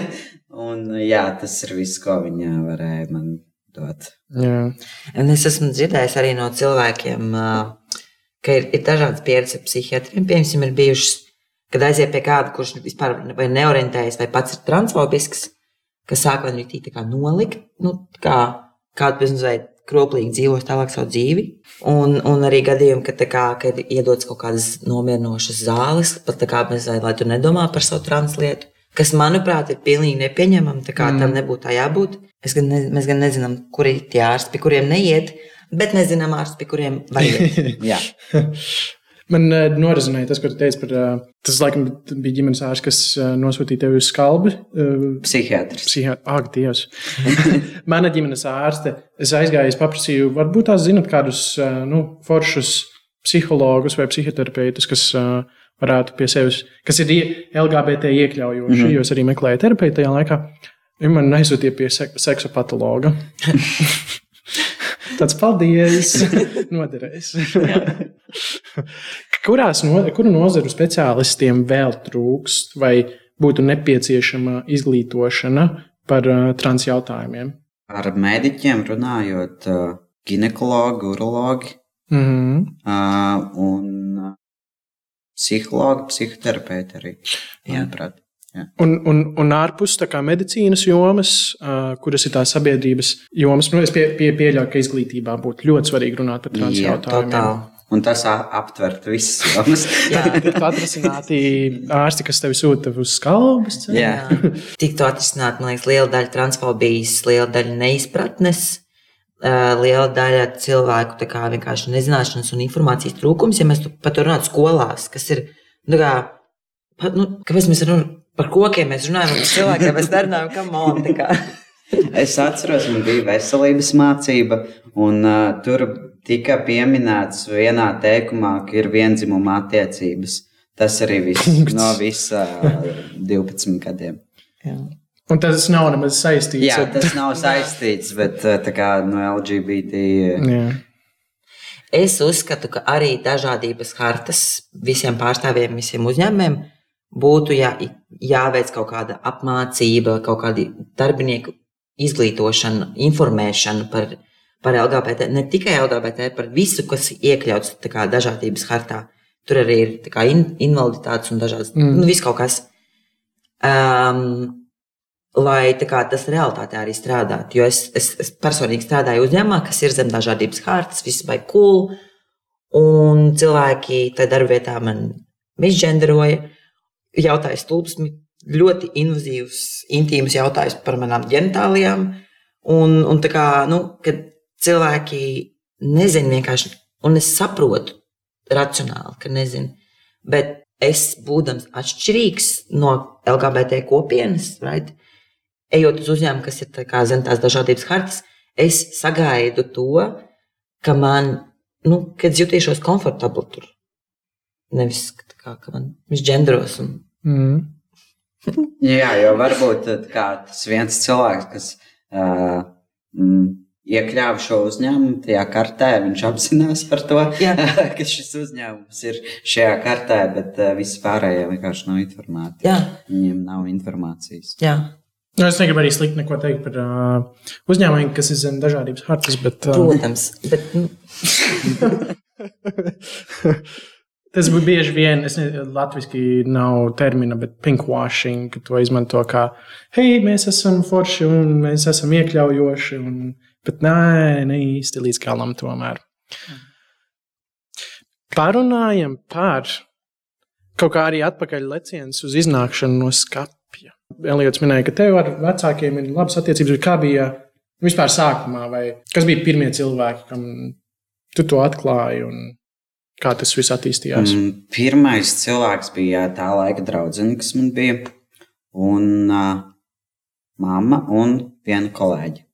un, jā, tas ir viss, ko viņa varēja man dot. Jā. Un es esmu dzirdējis arī no cilvēkiem, ka ir, ir dažādas pieredzes ar psihiatriem. Piemēram, ir bijušas, kad aiziet pie kāda, kurš vispār vai neorientējas, vai pats ir transfobisks, ka sāk viņu tī kā nolikt. Nu, kā, kādu bezmazliet kroplīgi dzīvos tālāk savu dzīvi. Un, un arī gadījumi, kad, kā, kad iedodas kaut kādas nomierinošas zāles, pat tā kā bezmazliet, lai tu nedomā par savu translietu, kas, manuprāt, ir pilnīgi nepieņemami. Tā kā mm. tam nebūtu tā jābūt. Gan ne, mēs gan nezinām, kuri ir tie ārsti, pie kuriem neiet, bet nezinām ārsti, pie kuriem vajag. Man uh, norazinēja tas, ko tu teici par. Uh, tas, laikam, bija ģimenes ārsts, kas uh, nosūtīja tevi uz skalbi. Uh, Psihiatrs. Psihiatrs. Ak, Dievs. Mana ģimenes ārste. Es aizgāju, es paprasīju, varbūt tās zinat kādus uh, nu, foršus psihologus vai psihoterapeitus, kas uh, varētu pie sevis, kas ir LGBT iekļaujoši, mm -hmm. jo es arī meklēju terapeitu tajā laikā. Viņa man aizsūtīja pie sek seksa patologa. Tāds paldies! Noderēs. Kurās no, kuru nozaru speciālistiem vēl trūkst vai būtu nepieciešama izglītošana par uh, trans jautājumiem? Ar mediķiem runājot, uh, ginekologi, urologi mm -hmm. uh, un psihologi, psihoterapeiti arī. Manuprāt. Jā. Un, un, un ārpus medicīnas jomas, uh, kuras ir tās sabiedrības jomas, nu, es pie, pie, pieļauju, ka izglītībā būtu ļoti svarīgi runāt par trans jautājumiem. Un tas aptvert visas jomas. Jā, tiktu atrisināti ārsti, kas tevi sūta uz skalbas. Jā, tiktu atrisināti, man liekas, liela daļa transfobijas, liela daļa neizpratnes. Liela daļa cilvēku vienkārši nezināšanas un informācijas trūkums, ja mēs par to runājam skolās, kas ir, nu, kā, nu, kāpēc mēs runājam par kokiem mēs runājam, par cilvēkiem mēs nerunājam, kam monēta. Es atceros, man bija veselības mācība, un uh, tur tika pieminēts vienā teikumā, ka ir vienzimuma attiecības. Tas arī viss Punkts. no visa uh, 12 gadiem. Jā. Un tas nav nemaz saistīts. Jā, tas nav saistīts, bet tā kā no LGBT. Jā. Es uzskatu, ka arī dažādības hartas visiem pārstāvjiem, visiem uzņēmumiem būtu jā, jāveic kaut kāda apmācība, kaut kāda darbinieku izglītošana, informēšana par, par LGBT, ne tikai LGBT, par visu, kas iekļauts kā, dažādības hartā. Tur arī ir kā, in, invaliditātes un dažādas, mm. nu, viss kaut kas. Um, lai kā, tas realitātē arī strādātu. Jo es, es, es personīgi strādāju uzņēmumā, kas ir zem dažādības hartas, viss vai cool. Un cilvēki tajā darbvietā man misģenderoja, jautāja stulbsmi, ļoti invazīvs, intīms jautājums par manām ģenitālijām. Un, un kā, nu, kad cilvēki nezina vienkārši, un es saprotu racionāli, ka nezinu, bet es, būdams atšķirīgs no LGBT kopienas, right, ejot uz uzņēmumu, kas ir tā kā, zin, tās dažādības hartas, es sagaidu to, ka man, nu, kad jutīšos komfortabli tur. Nevis, kā, ka man viņš ģendros. Un... Mm. Jā, jo varbūt tad kā tas viens cilvēks, kas uh, iekļāva šo uzņēmumu tajā kartē, viņš apzinās par to, ka šis uzņēmums ir šajā kartē, bet uh, visi pārējie vienkārši nav informēti. Jā, Viņiem nav informācijas. jā. Nu, es negribu arī slikti neko teikt par uh, uzņēmumiem, kas ir zem dažādības hartas, bet uh, Protams, bet nu, tas būtu bieži vien, es nezinu, latviešu nav termina, bet pinkwashing, ka to izmanto kā, hei, mēs esam forši un mēs esam iekļaujoši, un, bet nē, ne īsti līdz galam tomēr. Parunājam par kaut kā arī atpakaļ leciens uz iznākšanu no skapja. Eliots minēja, ka tev ar vecākiem ir labas attiecības, kā bija vispār sākumā, vai kas bija pirmie cilvēki, kam tu to atklāji un kā tas viss attīstījās? Mm, Pirmais cilvēks bija tā laika draudzene, kas man bija, un uh, mamma un viena kolēģe.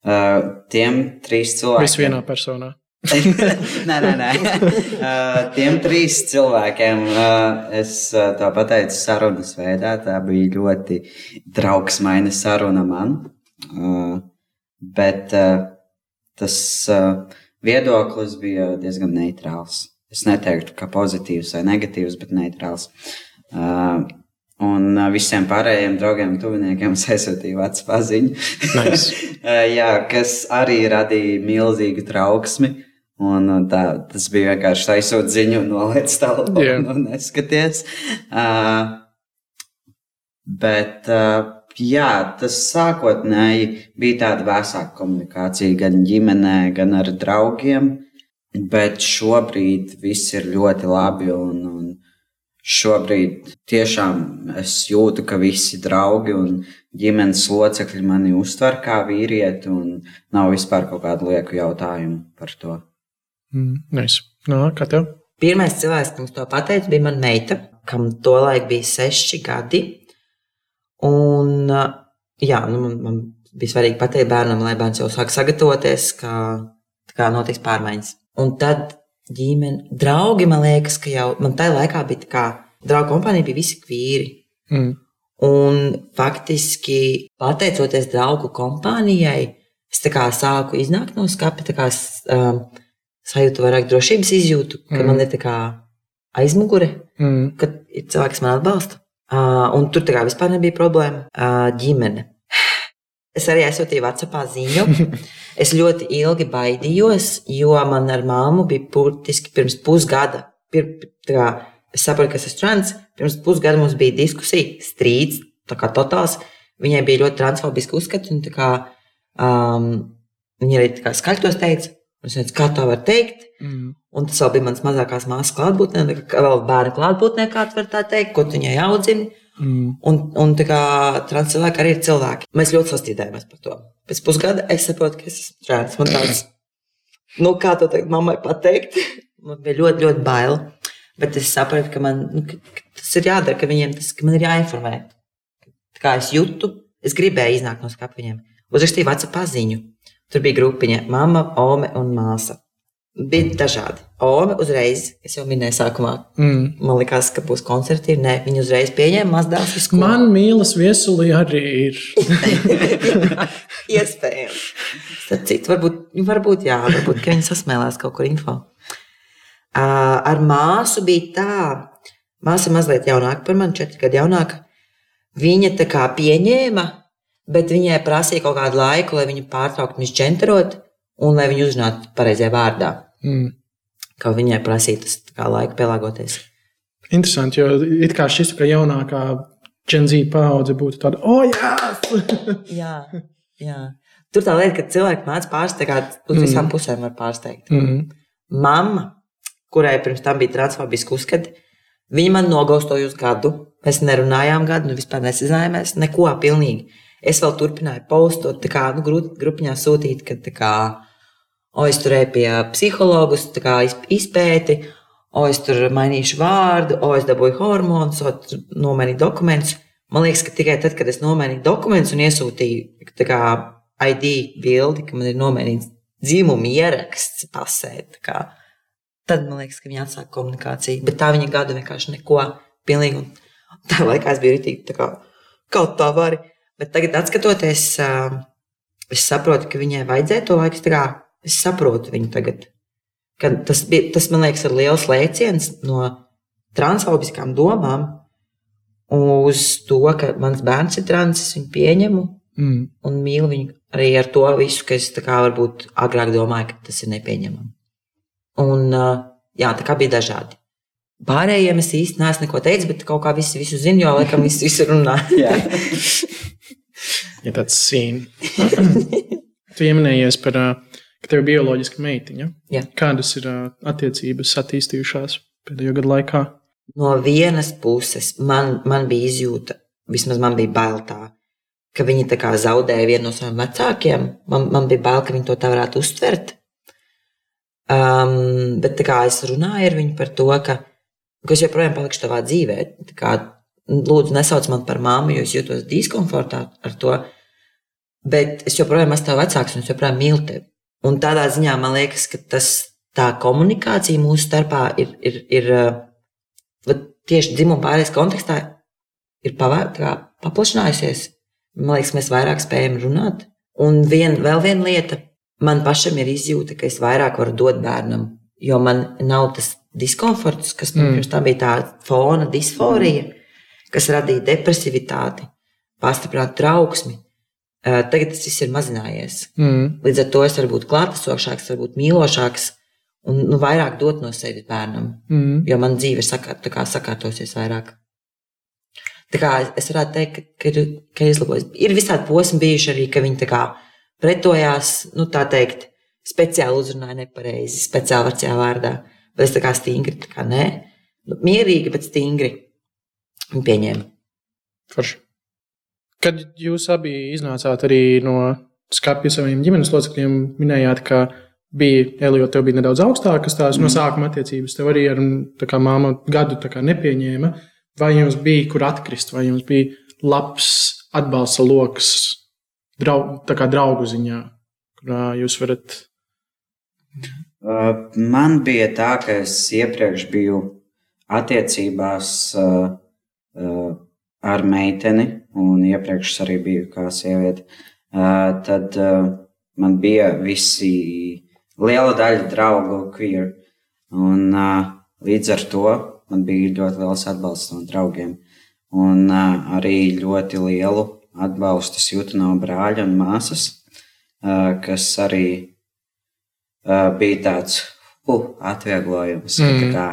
Uh, tiem trīs cilvēkiem. Viss vienā personā. nē, nē, nē. Uh, tiem trīs cilvēkiem uh, es uh, to pateicu sarunas veidā. Tā bija ļoti draugsmaina saruna man. Uh, bet uh, tas uh, viedoklis bija diezgan neitrāls. Es neteiktu, ka pozitīvs vai negatīvs, bet neitrāls. Uh, Un uh, visiem pārējiem draugiem, tuviniekiem aizsūtīju vecu paziņu. Nice. Uh, Jā, kas arī radīja milzīgu trauksmi. Un, un tā, tas bija vienkārši aizsūtīt ziņu, noliec tālāk, Jā. un neskaties. Uh, bet, uh, jā, tas sākotnēji bija tāda vēsāka komunikācija gan ģimenē, gan ar draugiem. Bet šobrīd viss ir ļoti labi. Un, un šobrīd tiešām es jūtu, ka visi draugi un ģimenes locekļi mani uztver kā vīrieti, un nav vispār kaut kādu lieku jautājumu par to. Mm, nice. Nā, kā tev? pirmais cilvēks, kas to pateica, bija mana meita, kam tolaik bija seši gadi. Un, uh, jā, nu, man, man bija svarīgi pateikt bērnam, lai bērns jau sāk sagatavoties, ka kā notiks pārmaiņas. Un tad ģimene, draugi, man liekas, ka jau man tajā laikā bija tā kā draugu kompānija, bija visi vīri. Mm. Un faktiski, pateicoties draugu kompānijai, es sāku iznākt no skapa, tā kā um, sajūtu vairāk drošības izjūtu, ka Mm. man ir tā kā aizmugure, Mm. ka ir cilvēks, kas man atbalsta. Uh, un tur tā kā vispār nebija problēma. Uh, ģimene. Es arī aizsūtīju WhatsAppā ziņu. Es ļoti ilgi baidījos, jo man ar māmu bija burtiski pirms pusgada. Tā kā es saprotu, ka es esmu trans. Pirms pusgada mums bija diskusija, strīds, tā kā totāls. Viņai bija ļoti transfobiski uzskati. un tā Kā, um, viņa arī tā kā skaļtos teica, es teicu, kā tā var teikt. Mm. Un tas vēl bija mans mazākās māsas klātbūtnē, tā kā vēl bērnu klātbūtnē, kā tu vari tā teikt, ko tu viņai audzini. Mm. Un, un tā kā trans cilvēki arī ir cilvēki. Mēs ļoti sastrīdējāmies par to. Pēc pusgada es saprotu, ka es esmu trans. Man tāds, nu, kā to teikt, mammai pateikt, man bija ļoti, ļoti bail. Bet es sapratu, ka man nu, ka, ka tas ir jādara, ka viņiem tas ka ir jāinformē. Tā kā es jūtu, es gribēju iznākt no skapa viņiem. Uzrakstīju WhatsApp paziņu. Tur bija grupiņa, mamma, ome un māsa. Bija dažādi. Ome uzreiz, es jau minēju sākumā, Mm. man liekas, ka būs koncertīvi. Nē, viņi uzreiz pieņēma mazdēls uz skolu. Man mīlas viesuli arī ir. Iespējams. Starp citu, varbūt, varbūt, jā, varbūt ka viņi sasmēlēs kaut kur info. Ā, Ar māsu bija tā, māsa mazliet jaunāka par mani, četri gadi jaunāka. Viņa tā kā pieņēma, bet viņai prasīja kaut kādu laiku, lai viņu pārtrauktu misģenterot un lai viņu uzrunātu pareizajā vārdā. Mm. Kā viņai prasīja tas tā kā laika pielāgoties. Interesanti, jo it kā šis ka jaunākā Z paudze būtu tāda, oh, jā! Jā, jā. Tur tā lieta, ka cilvēki mācās pārsteigt, uz Mhm. visām pusēm var pārsteigt. mm. Mamma, kurai pirms tam bija transfobiski uzskati, Viņa man nogaustoja uz gadu. Mēs nerunājām gadu, nu vispār nesazinājāmies. Neko pilnīgi. Es vēl turpināju postot, tā kā nu, grupiņā sūtīt, ka tā kā, tur eju pie psihologus, izpēti, o, es tur mainīšu vārdu, o, es dabūju hormonus, o, nomainīju dokumentus. Man liekas, ka tikai tad, kad es nomainīju dokumentus un iesūtīju kā, ID bildi, ka man ir nomainīts dzimuma ieraksts pasē, kā, tad man liekas, ka viņi atsāk komunikāciju. Bet tā viņa gadu vienkārši neko pilnīgi. Tā laikā es biju rītīgi, tā kā kaut tā vari. Bet tagad, skatoties, es saprotu, ka viņai vajadzēja to laiku. Kā, es saprotu viņu tagad. Tas, bija, tas man liekas, ir liels lēciens no transfobiskām domām uz to, ka mans bērns ir trans, es viņu pieņemu mm. un mīlu viņu arī ar to visu, ka es kā, varbūt agrāk domāju, ka tas ir nepieņemami. Un jā, tā kā bija dažādi. Pārējiem es īsti neesmu neko teicis, bet kaut kā visi visu zina, jo laikam visi visu runā. ja tāds sīn. tu pieminējies par, ka tev ir bioloģiska meitiņa. Jā. Kādas ir attiecības attīstījušās pēdējo gadu laikā? no vienas puses man, man bija izjūta, vismaz man bija bail tā, ka viņi tā kā zaudēja vienu no saviem vecākiem. Man, man bija bail, ka viņi to tā varētu uztvert. Um, bet kā, es runāju ar viņu par to, ka, ka es joprojām palikšu tavā dzīvē. Kā, lūdzu, nesauc man par māmu, jo es jūtos diskomfortā ar to. Bet es joprojām esmu tavs vecāks un es joprojām mīlu tevi. Un tādā ziņā man liekas, ka tas, tā komunikācija mūsu starpā ir, ir, ir tieši dzimuma pārējais kontekstā ir pavēr, paplašinājusies. Man liekas, mēs vairāk spējam runāt. Un vien, vēl viena lieta, man pašam ir izjūta, ka es vairāk varu dot bērnam, jo man nav tas diskomforts, kas man mm. pirms tam bija tā fona disforija, kas radīja depresivitāti, pastiprinātu trauksmi. Tagad tas viss ir mazinājies. Mm. Līdz ar to es varu būt klātesošāks, varu būt mīlošāks, un nu, vairāk dot no sevis bērnam. Mm. Jo man dzīve ir sakārt, sakārtosies vairāk. Tā kā es varētu teikt, ka, ir, ka ir izlabojis. Ir visādi posmi bijuši arī, ka viņi pretojās, nu tā teikt, speciāli uzrunāja nepareizi, speciāli vecajā vārdā. Bet es tā kā stingri, tā kā nē, nu, mierīgi, bet stingri pieņēmu. Forši. Kad jūs abi iznācāt arī no skapja saviem ģimenes locekļiem, minējāt, ka bija Elīte, tev bija nedaudz augstākas tās mm. no sākuma attiecības. Tev arī ar kā, māmu gadu kā, nepieņēma. Vai jums bija kur atkrist, vai jums bija labs atbalsta lokus, draug, draugu ziņā, kurā jūs varat. Uh, man bija tā, ka es iepriekš biju attiecībās uh, uh, ar meiteni, un iepriekš arī biju kā sieviete. Tad man bija visi liela daļa draugu queer. Un, līdz ar to man bija ļoti liels atbalsts no draugiem. Un arī ļoti lielu atbalstu jūtu no brāļa un māsas, kas arī bija tāds uh, atvieglojums, mm. ka, kā,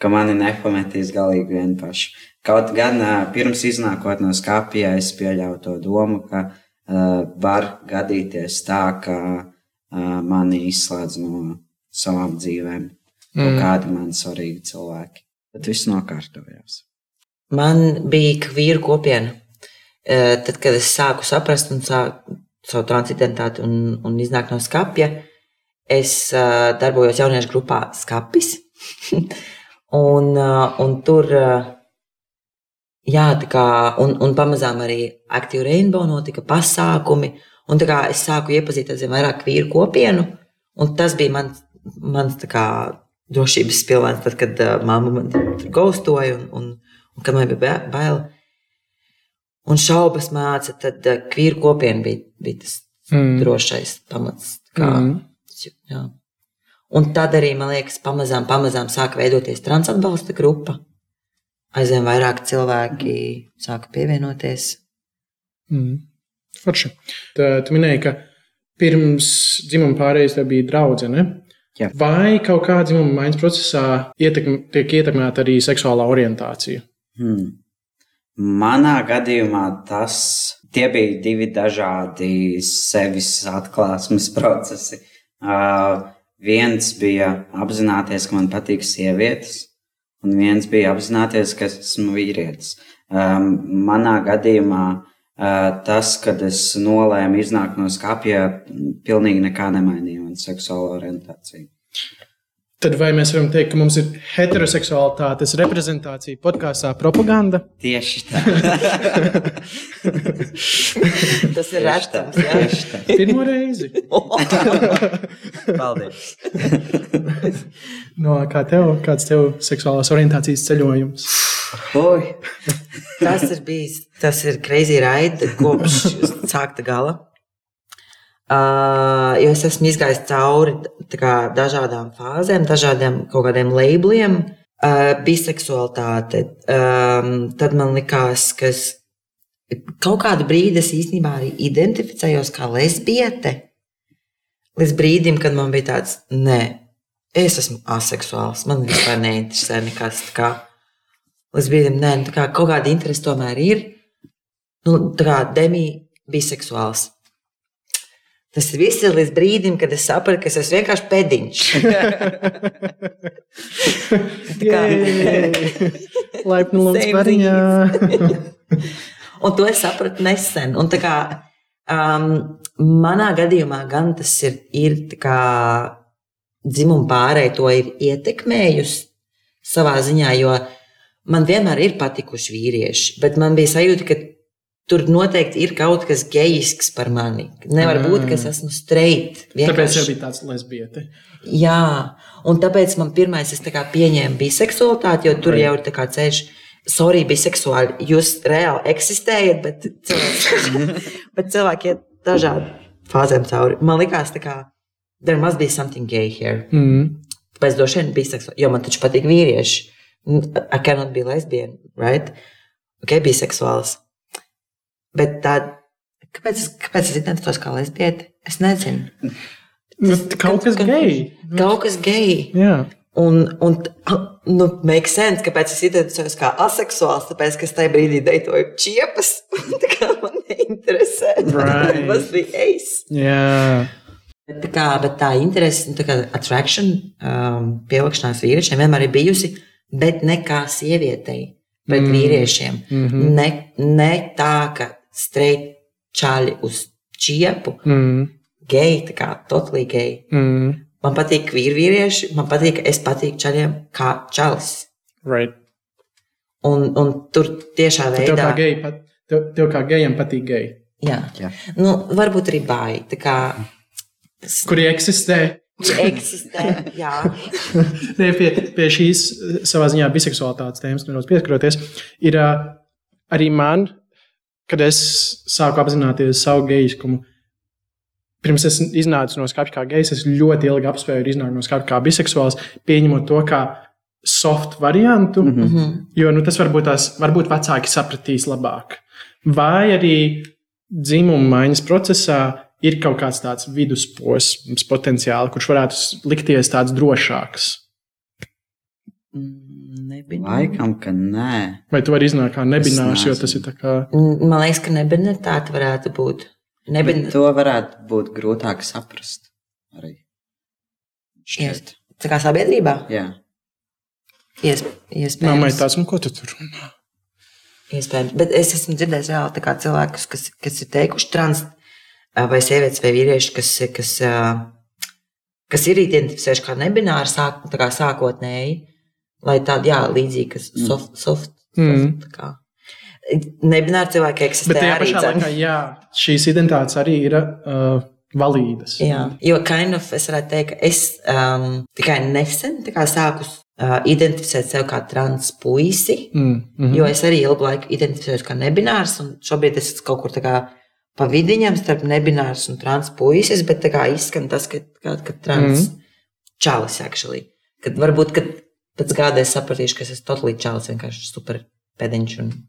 ka mani nepametīs galīgi vien paši. Kaut gan uh, pirms iznākot no skāpja, es pieļauju to domu, ka uh, var gadīties tā, ka mani izslēdz no savām dzīvēm. Mm. Kādi man svarīgi cilvēki. Bet viss nokārtojās. Man bija kvīru kopiena. Tad, kad es sāku saprast un sāku savu transidentitāti un, un iznākt no skapja, es darbojos jauniešu grupā Skapis. un, un tur, jā, tā kā, un, un pamazām arī Active Rainbow notika pasākumi. Un tā kā es sāku iepazīt aizvien vairāk vīru kopienu, un tas bija mans, mans kā, drošības pilvens, tad, kad uh, mamma man gaustoja un, un, un kad man bija bail. Un šaubas māca, tad uh, vīru kopiena bija, bija tas mm. drošais pamats. Kā, mm. jā. Un tad arī, man liekas, pamazām, pamazām sāka veidoties transatbalsta grupa. Aizvien vairāk cilvēki sāka pievienoties. Mm. Forši. Tā, tu minēji, ka pirms dzimuma pārējais bija draudzene. Jā. Vai kaut kādā dzimuma maiņas procesā ietekm, tiek ietekmēta arī seksuālā orientācija? Hmm. Manā gadījumā tas bija divi dažādi sevis atklāsmes procesi. Uh, viens bija apzināties, ka man patīk sievietes, Un viens bija apzināties, ka es esmu vīrietis. Um, manā gadījumā uh, tas, kad es nolēmu iznākt no skapja, pilnīgi nekā nemainīja manas seksuālo orientāciju. Tad vai mēs varam teikt, ka mums ir heteroseksualitātes reprezentācija podkāstā propaganda? Tieši tā. Tas ir tā. Pirmo reizi. Paldies. No, kā tev, kāds tev seksuālās orientācijas ceļojums? Oi. Tas ir bijis, tas ir crazy ride kopš sākta gala. Uh, jo es esmu izgājis cauri kā, dažādām fāzēm, dažādiem kaut kādiem labeliem, uh, biseksualitāte. Um, tad man likās, ka es kaut kādu brīdi es īstenībā arī identificējos kā lesbiete. Līdz brīdim, kad man bija tāds, nē, es esmu aseksuāls, man vispār neinteresē nekas. kā. Līdz brīdim, nē, nu, kā kaut kāda interese tomēr ir. Nu, tā kā demi biseksuāls. Tas viss ir līdz brīdim, kad es sapratu, ka es esmu vienkārši pēdiņš. Laipni lūdzu bariņā. Un to es sapratu nesen. Un kā, um, manā gadījumā gan tas ir, ir kā dzimuma pārēj to ir ietekmējusi savā ziņā, jo man vienmēr ir patikuši vīrieši, bet man bija sajūta, ka tur noteikti ir kaut kas gejisks par mani. Nevar Mm. būt, ka es esmu streit. Tāpēc vienkārši- jau bija tāds lesbiete. Jā, un tāpēc man pirmais es pieņēmu biseksualitāti, jo tur Right. jau ir tā kā ceļš. Sorry, biseksuāli. Jūs reāli eksistējat, bet cilvēki, bet cilvēki iet dažādi fāzēm cauri. Man liekas, tā kā there must be something gay here. Mm. Tāpēc droši vien biseksuāli, jo man taču patīk vīrieši. I cannot be lesbian, right? Ok, biseksuāls. Bet tā, kāpēc, kāpēc es identificējos kā lesbiete? Es nezinu. Nu, kaut kas gejs. Kaut kas gejs. Jā. Un, un nu, make sense, kāpēc es identificējos kā aseksuāls, tāpēc, ka es tajā brīdī deitoju čiepas. Tā kā man neinteresē. Right. Tas bija ace. Jā. Bet tā, kā, bet tā interese, nu, tā kā attraction, um, pievilkšanās vīriešiem vienmēr ir bijusi, bet ne kā sievietei pret Mm. mm. vīriešiem. Mhm. Ne, ne tā, ka streit čaļi uz čiepu, Mm. geji, tā kā totally geji. Mm. Man patīk vīri vīrieši, man patīk, es patīku čaļiem kā čalis. Right. Un, un tur tiešā Tev kā, veidā, geji pat, tev, tev kā gejam patīk geji. jā. Jā. Nu, varbūt arī bāji. Kā Kuri eksistē? eksistē, jā. Nē, pie, pie šīs savā ziņā biseksualitātes tēmas nedaudz pieskaroties, ir arī man, kad es sāku apzināties savu gejiskumu. Pirms es iznācu no skatu kā gejs, es ļoti ilgi apspēju iznākt no skatu kā biseksuāls, pieņemot to kā soft variantu, mm -hmm. Jo nu, tas varbūt, tās, varbūt vecāki sapratīs labāk. Vai arī dzimuma maiņas procesā ir kaut kāds tāds vidusposms potenciāli, kurš varētu likties tāds drošāks. Mm, Nebija. Laikam, ka nē. Vai tu vari iznākt kā nebinārs, jo tas ir tā kā. Mm, Man liekas, ka nebinētāte varētu būt. Nebin... to varētu būt grūtāk saprast. Arī. Šķiet. Tā kā sabiedrībā Jā. Iesp... iespējams. Mammai tāds, nu ko tu tur runā? Iespējams. Bet es esmu dzirdējis reāli cilvēkus, kas, kas ir teikuši trans vai sievietes vai vīrieši, kas, kas, kas ir identificējuši kā nebināri sāk, tā kā sākotnēji, lai tādi, jā, līdzīgi, kas soft, soft, Mm. soft kā. Nebināri cilvēki eksistē Bet tajā arī. pašā dzen. laikā, jā, šīs identitātes arī ir uh, valīdas. Jā, jo kind of es varētu teikt, ka es um, tikai nesen kā sāku uh, identificēt sevi kā trans puisi. Mm, mm Mm. Jo es arī ilgu laiku identificējos kā nebinārs, un šobrīd es kaut kur tā kā pa vidiņam starp nebinārs un trans puisis, bet tā kā izskan tas, ka, ka, ka trans mm. čalis, actually. Kad varbūt, kad pēc gada es sapratīšu, ka es esmu totāli čalis, vienkārši super pēdiņš. Un...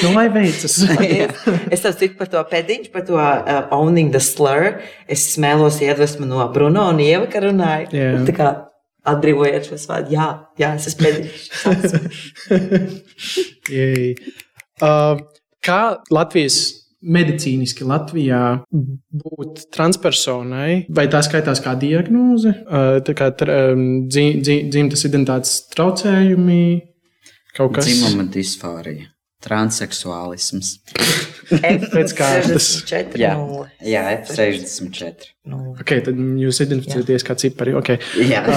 Nu, lai veicas. es tev citu par to pēdiņš, par to uh, owning the slur. Es smēlos iedvesmu no Bruno un Ieva, ka runāju. Jā. Tā kā atbrīvojiet šos vārdus. Jā, jā, es esmu pēdiņš. Uh, kā Latvijas medicīniski Latvijā būt transpersonai, vai tā skaitās kā diagnoze, tā kā tra- um, dzi- dzi- dzimtas identitātes traucējumi, kaut kas Dzimuma disforija, transseksuālisms. Pēc kārtas. 4, Jā, 0, jā F64. 0. Okay, tad jūs identificēties kā cipari. Okay. Jā,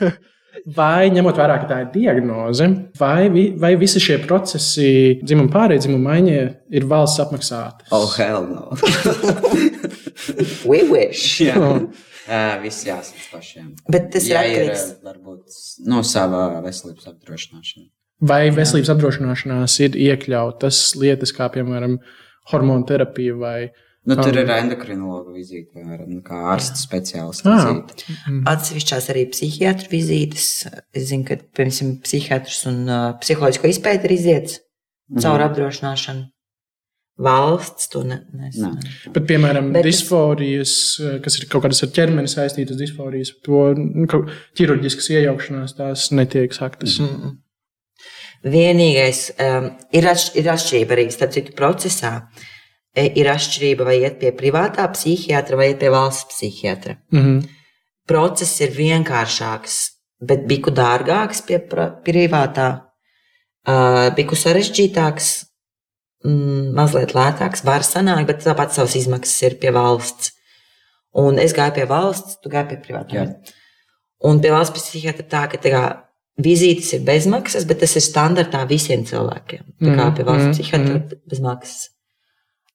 Vai ņemot vērā, ka tā ir diagnoze, vai, vi, vai visi šie procesi, dzimuma pārējai, maiņai, ir valsts apmaksāti? oh, hell no. We wish. jā, Oh. uh, viss jāsaka pašiem. Bet tas Jā, ir atkarīgs. uh, varbūt no sava veselības apdrošināšana. Vai veselības apdrošināšanās ir iekļautas lietas, kā piemēram hormonu terapija vai Nu, tur ir endokrinologa vizīte, piemēram, nu, kā ārsta speciālista Ah. vizīte. Atsevišķās arī psihiatru vizītes. Es zinu, ka piemēram psihiatrs un uh, psiholoģisko izpēti ir iziets caur Mhm. apdrošināšanu. Valsts to ne, nes. Nē. Bet, piemēram, Bet disforijas, kas ir kaut kādas ar ķermeni saistītas disforijas, to nu, ķirurģiskas iejaukšanās tās netiek saktas. Mhm. Mm. Mm -mm. Vienīgais um, ir, atš ir atšķirība arī starp citu procesā. E, Ir atšķirība, vai iet pie privātā psihiatra vai pie valsts psihiatra. Mm -hmm. Process ir vienkāršāks, bet biku dārgāks pie privātā, uh, biku sarežģītāks, mm, mazliet lētāks, var sanākt, bet tāpat savas izmaksas ir pie valsts. Un es gāju pie valsts, tu gāji pie privātā. Jā. Un pie valsts psihiatra tā, ka tā kā, vizītes ir bezmaksas, bet tas ir standartā visiem cilvēkiem. Tā kā pie valsts mhm, psihiatra mhm. bez maksas.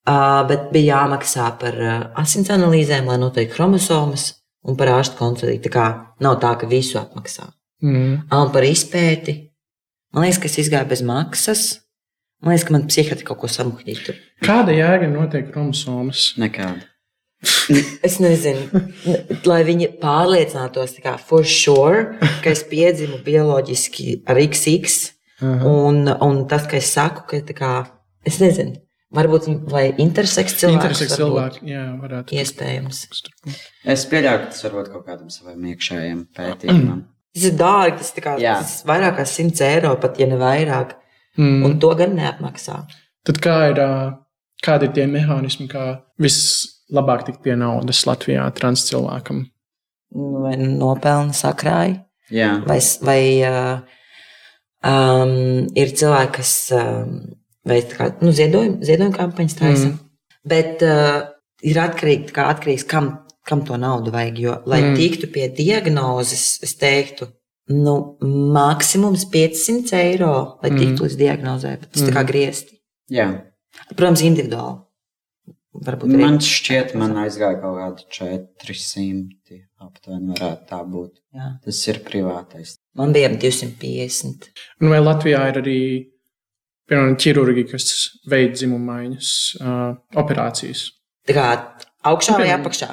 Uh, bet bija jāmaksā par uh, asins analīzēm, lai noteikti chromosomas un par ārstu konsultāciju. Tā kā nav tā, ka visu apmaksā. Mm. Un par izpēti. Man liekas, ka es izgāju bez maksas. Man liekas, ka man psihiatri kaut ko samuhdīja. tur. Kāda jēga ir noteikti chromosomas? Nekāda. Es nezinu, lai viņi pārliecinātos, tā kā for sure, ka es piedzimu bioloģiski ar XX. Aha. Un, un tas, ka es saku, ka tā kā, es nezinu, varbūt vai interseks cilvēks. Interseks cilvēki, jā, varētu. Iespējams. Es pieļauju, ka tas varbūt kaut kādam savam iekšējam pētījumam. Tas ir dārgi, tas, tā kā, Jā. tas ir vairāk kā 100 eiro, pat ja ne vairāk. Mm. Un to gan neapmaksā. Tad kā ir, kādi ir tie mehānismi, kā vislabāk tikt pie naudas Latvijā trans cilvēkam? Vai nopelna sakrāja, Jā, vai, vai um, ir cilvēki, kas um, veic kā, nu, ziedojumu, ziedojumu kampaņas taisa. Mm. Mm. Bet uh, ir atkarīgi, kā atkarīgs, kam, kam to naudu vajag. Jo, lai Mm. mm. tiktu pie diagnozes, es teiktu, nu, maksimums 500 eiro, lai Mm. tiktu līdz diagnozē. Bet tas mm. tā kā Mm. griezti. jā. Protams, individuāli. Varbūt arī. Man šķiet, man aizgāja kaut kādi 400. Aptuveni varētu tā būt. Jā. Tas ir privātais. Man bija ap 250. Un vai Latvijā ir arī piemēram, ķirurgi, kas veic dzimuma maiņas uh, operācijas? Tā kā augšā vai apakšā.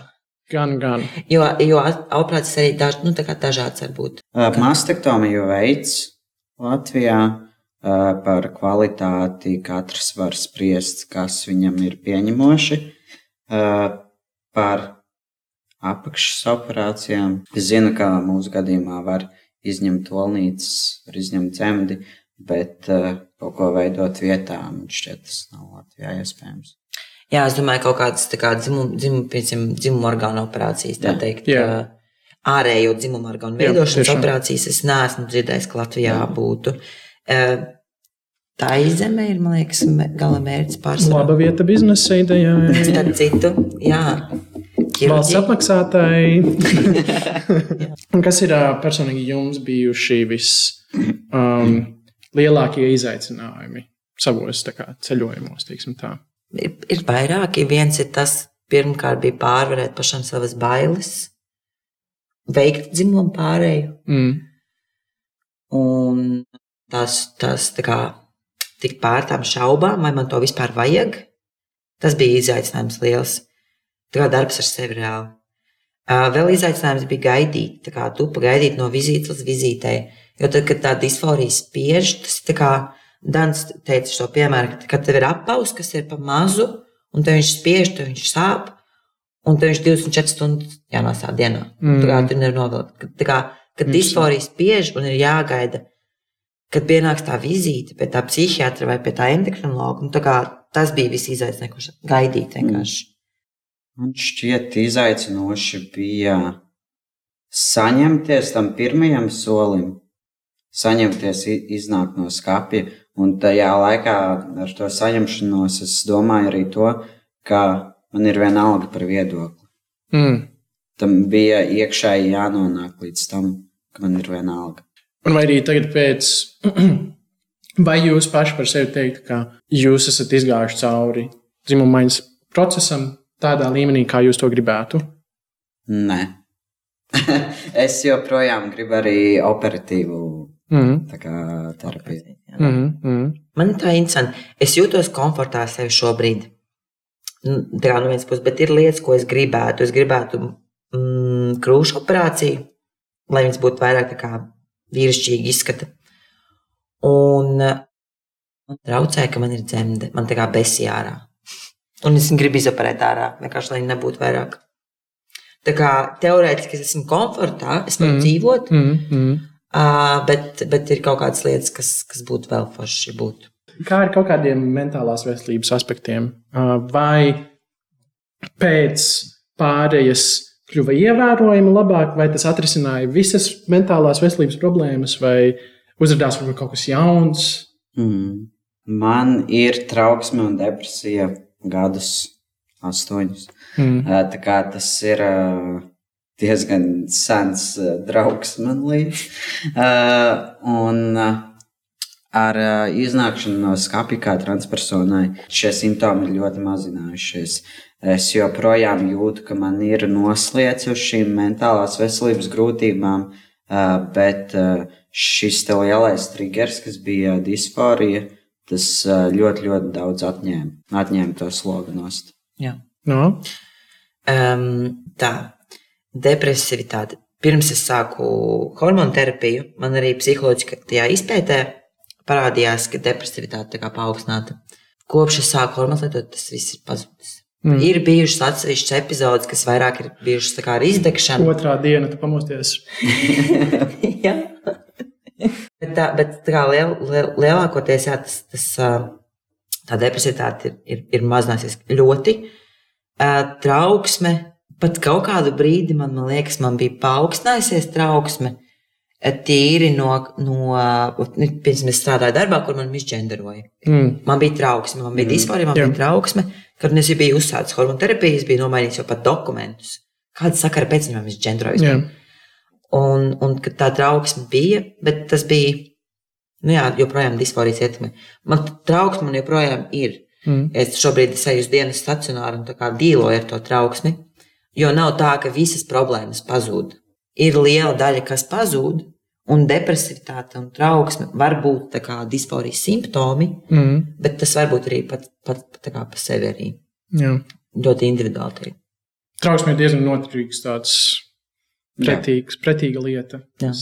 Gan, gan. Jo, jo operācijas arī daž, nu, tā kā dažādas var būt. Mastektomiju veids Latvijā par kvalitāti. Katrs var spriest, kas viņam ir pieņemoši. Par apakšas operācijām. Es zinu, ka mūsu gadījumā var izņemt olnītes, var izņemt dzemdi, bet kaut ko veidot vietā, man šķiet, tas nav Latvijā iespējams. Jā, es domāju, kaut kādas tā kā dzimumu, piemēram, dzimumu orgānu operācijas, tā Jā. teikt. Jā. Ārējo dzimumu orgānu Jā, veidošanas tiešām. operācijas es neesmu dzirdējis, ka Latvijā Jā. būtu. Ā, Tā izemē ir, man liekas, gala mērķis pārsvarā. Laba vieta biznesa idejai. Starp citu, jā, Valsts ķirurģija. apmaksātāji. Un kas ir personīgi jums bijuši vislielākie um, izaicinājumi savos kā, ceļojumos? Ir, ir vairāki. Viens ir tas, pirmkārt, bija pārvarēt pašam savas bailes, veikt dzimumu pārēju. Mm. Un tas, tas tā kā tik pār tām šaubām, vai man to vispār vajag. Tas bija izaicinājums liels. Tā kā darbs ar sevi reāli. Vēl izaicinājums bija gaidīt, tā kā tu pagaidīt no vizītes līdz vizītei. Jo tad, kad tā disforija spiež, tas ir kā Dans teica šo piemēru, ka- kad tev ir apaus, kas ir pa mazu, un te viņš spiež, tad viņš sāp, un te viņš 24 stundas jānosā dienā. Mm. Tā kā Mm. tur nevar novilkt. Tā kā, kad disforija spiež un ir jāgaida, kad pienāks tā vizīte pie tā psihiatra vai pie tā endokrinologa, un tā kā tas bija viss izaicinošais. Gaidīt vienkārši. Man šķiet, izaicinoši bija saņemties tam pirmajam solim, saņemties, iznākt no skapja. Un tajā laikā ar to saņemšanos es domāju arī to, ka man ir vienalga par viedokli. Mm. Tam bija iekšēji jānonāk līdz tam, ka man ir vienalga. Un vai arī tagad pēc, vai jūs paši par sevi teiktu, ka jūs esat izgājuši cauri dzimuma maiņas procesam tādā līmenī, kā jūs to gribētu? Nē. es joprojām gribu arī operatīvu kā, terapiju. Mm. Mm. Man ir tā interesanti. Es jūtos komfortā ar sevi šobrīd. Nu, Tā kā no vienas puses, bet ir lietas, ko es gribētu. Es gribētu mm, krūšu operāciju, lai viņas būtu vairāk vīrišķīgi izskata. Un eh, man traucēja, ka man ir dzemde, man tā kā besija ārā. Un es viņu gribu izoperēt ārā, vienkārši lai viņa nebūtu vairāk. Tā kā teorētiski es esmu komfortā, es varu mm. dzīvot, Mm. Mm. Uh, bet, bet ir kaut kādas lietas, kas, kas būtu vēl forši būt. Kā ar kaut kādiem mentālās veselības aspektiem? Uh, Vai pēc pārējas kļuva ievērojami labāk, vai tas atrisināja visas mentālās veselības problēmas, vai uzrādījās kaut kas jauns? Mm. Man ir trauksme un depresija gadus astoņus. Mm. Ā, Tā kā tas ir ā, diezgan sens ā, draugs man līdzi. Ā, Un ā, ar iznākšanu no skapja kā transpersonai šie simptomi ir ļoti mazinājušies. Es joprojām jūtu, ka man ir noslēdz uz šīm mentālās veselības grūtībām, bet šis te lielais triggers, kas bija disforija, tas ļoti, ļoti daudz atņēma, atņēma to slogu nost. Jā. No? Um, tā, depresivitāte. Pirms es sāku hormonu terapiju, man arī psiholoģiskajā izpētē parādījās, ka depresivitāte ir paaugstināta. Kopš es sāku hormonus lietot, tas viss ir pazudis. Mm. Ir bijušas atsevišķas epizodes, kas vairāk ir bijušas kā ar izdegšanu. Otrā diena, tu pamosties. Jā. bet tā, bet tā kā liel, liel, lielākoties jā, tas, tas, tā depresivitāte ir, ir, ir mazinājusies ļoti. Trauksme, pat kaut kādu brīdi man, man liekas, man bija paaugstinājusies trauksme. ā, Tīri no, no nu, pirms es strādāju darbā, kur man misģenderoja. Mm. Man bija trauksme, man bija Mhm. disforija, man Jā. bija trauksme. Kad es biju uzsācis hormonu terapiju, es biju nomainījis jau pat dokumentus. Kāda sakara pēc tam misģenderoja? Jā. Un, un tā trauksme bija, bet tas bija, nu jā, joprojām disforijas ietekme. Man trauksme man joprojām ir. Mm. Es šobrīd esmu uz dienas stacionāru un tā kā dīloju ar to trauksmi, jo nav tā, ka visas problēmas pazūd. Ir liela daļa, kas pazūd, un depresivitāte un trauksme var būt disforijas simptomi, Mm. bet tas var būt arī pat, pat, pat kā pa sevi arī. Jā. Ļoti individuāli. tie. Trauksme ir diezgan noturīgs, tāds pretīgs, pretīga lieta. Jā.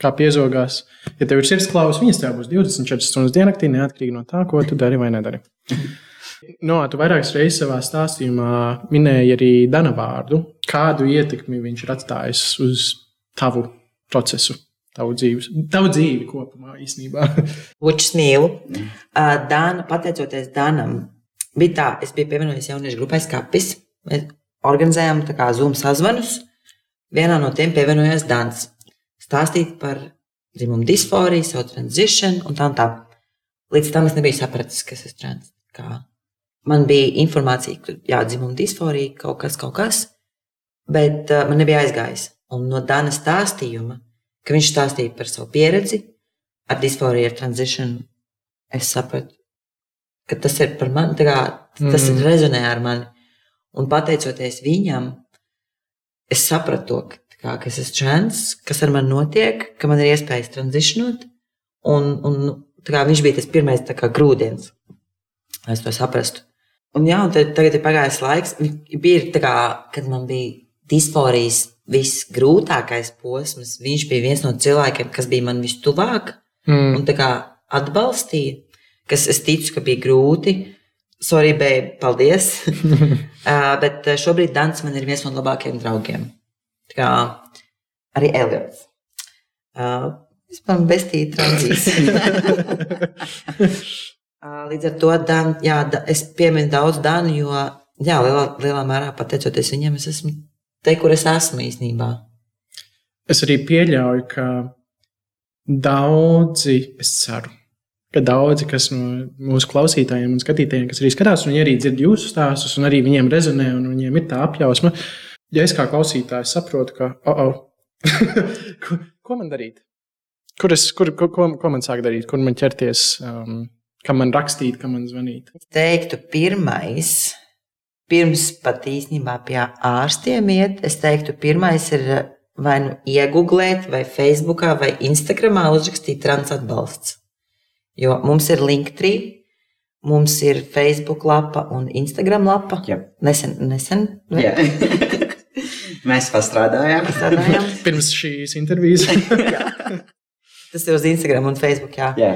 Kā piezogās. Ja tev ir sirdsklāvs, viņas tev būs 24 stundas diennaktī, neatkarīgi no tā, ko tu dari vai nedari. No, tu vairākas reizes savā stāstījumā minēji arī Dana vārdu. Kādu ietekmi viņš ir atstājis uz tavu procesu, tavu dzīves, tavu dzīvi kopumā īstenībā? Učus mīlu. Uh, Dāna, pateicoties Dānam, bija tā, es biju pievienojies jauniešu grupai Skapis. Mēs organizējām tā kā Zoom sazvanus. Vienā no tiem pievienojās Dāns. Stāstīt par dzimumu disforiju, savu tranzīciju un tā un tā. Līdz tam es nebiju sapratis, kas ir trans. Kā. Man bija informācija, ka jā, dzimuma disforija, kaut kas, kaut kas, bet uh, man nebija aizgājis. Un no Dāna stāstījuma, ka viņš stāstīja par savu pieredzi, ar disforiju, ar tranzīciju, es sapratu, ka tas ir par mani, kā, tas Mm. rezonē ar mani. Un pateicoties viņam, es sapratu to, ka, kā, ka es esmu trans, kas ar mani notiek, ka man ir iespējas tranzīcionot. Un, un kā, viņš bija tas pirmais kā, grūdienis, lai es to saprastu. Un, jā, un tad, tagad ir pagājis laiks, bija, kā, kad man bija disforijas visgrūtākais posms. Viņš bija viens no cilvēkiem, kas bija man vistuvāk Mm. un tā kā atbalstīja, kas es ticu, ka bija grūti. Sorry, bēj, paldies. uh, bet uh, šobrīd Dans man ir viens no labākajiem draugiem. Tā kā arī Eliots. Uh, es man bestīju tranzīciju. Līdz ar to Dan, jā, es pieminu daudz Danu, jo jā, lielā, lielā mērā pateicoties viņam, es esmu te, kur es esmu īstenībā. Es arī pieļauju, ka daudzi, es ceru, ka daudzi, kas no mūsu klausītājiem un skatītājiem, kas arī skatās, viņi arī dzird jūsu stāstus, un arī viņiem rezonē, un viņiem ir tā apjausma. Ja es kā klausītājs saprotu, ka, oh, oh. ko, ko man darīt? Kur es, kur, ko, ko, ko man sāk darīt, kur man ķerties, um, kam man rakstīt, kam man zvanīt? Es teiktu, pirmais, pirms pat īstenībā pie ārstiem iet, es teiktu, pirmais ir vai nu iegūglēt, vai Facebookā, vai Instagramā uzrakstīt trans atbalsts. Jo mums ir Linktree, mums ir Facebook lapa un Instagram lapa. Jā. Nesen, nesen Jā. Mēs pastrādājām. strādājām. Pirms šīs intervijas. Tas ir uz Instagram un Facebook. Jā. Jā,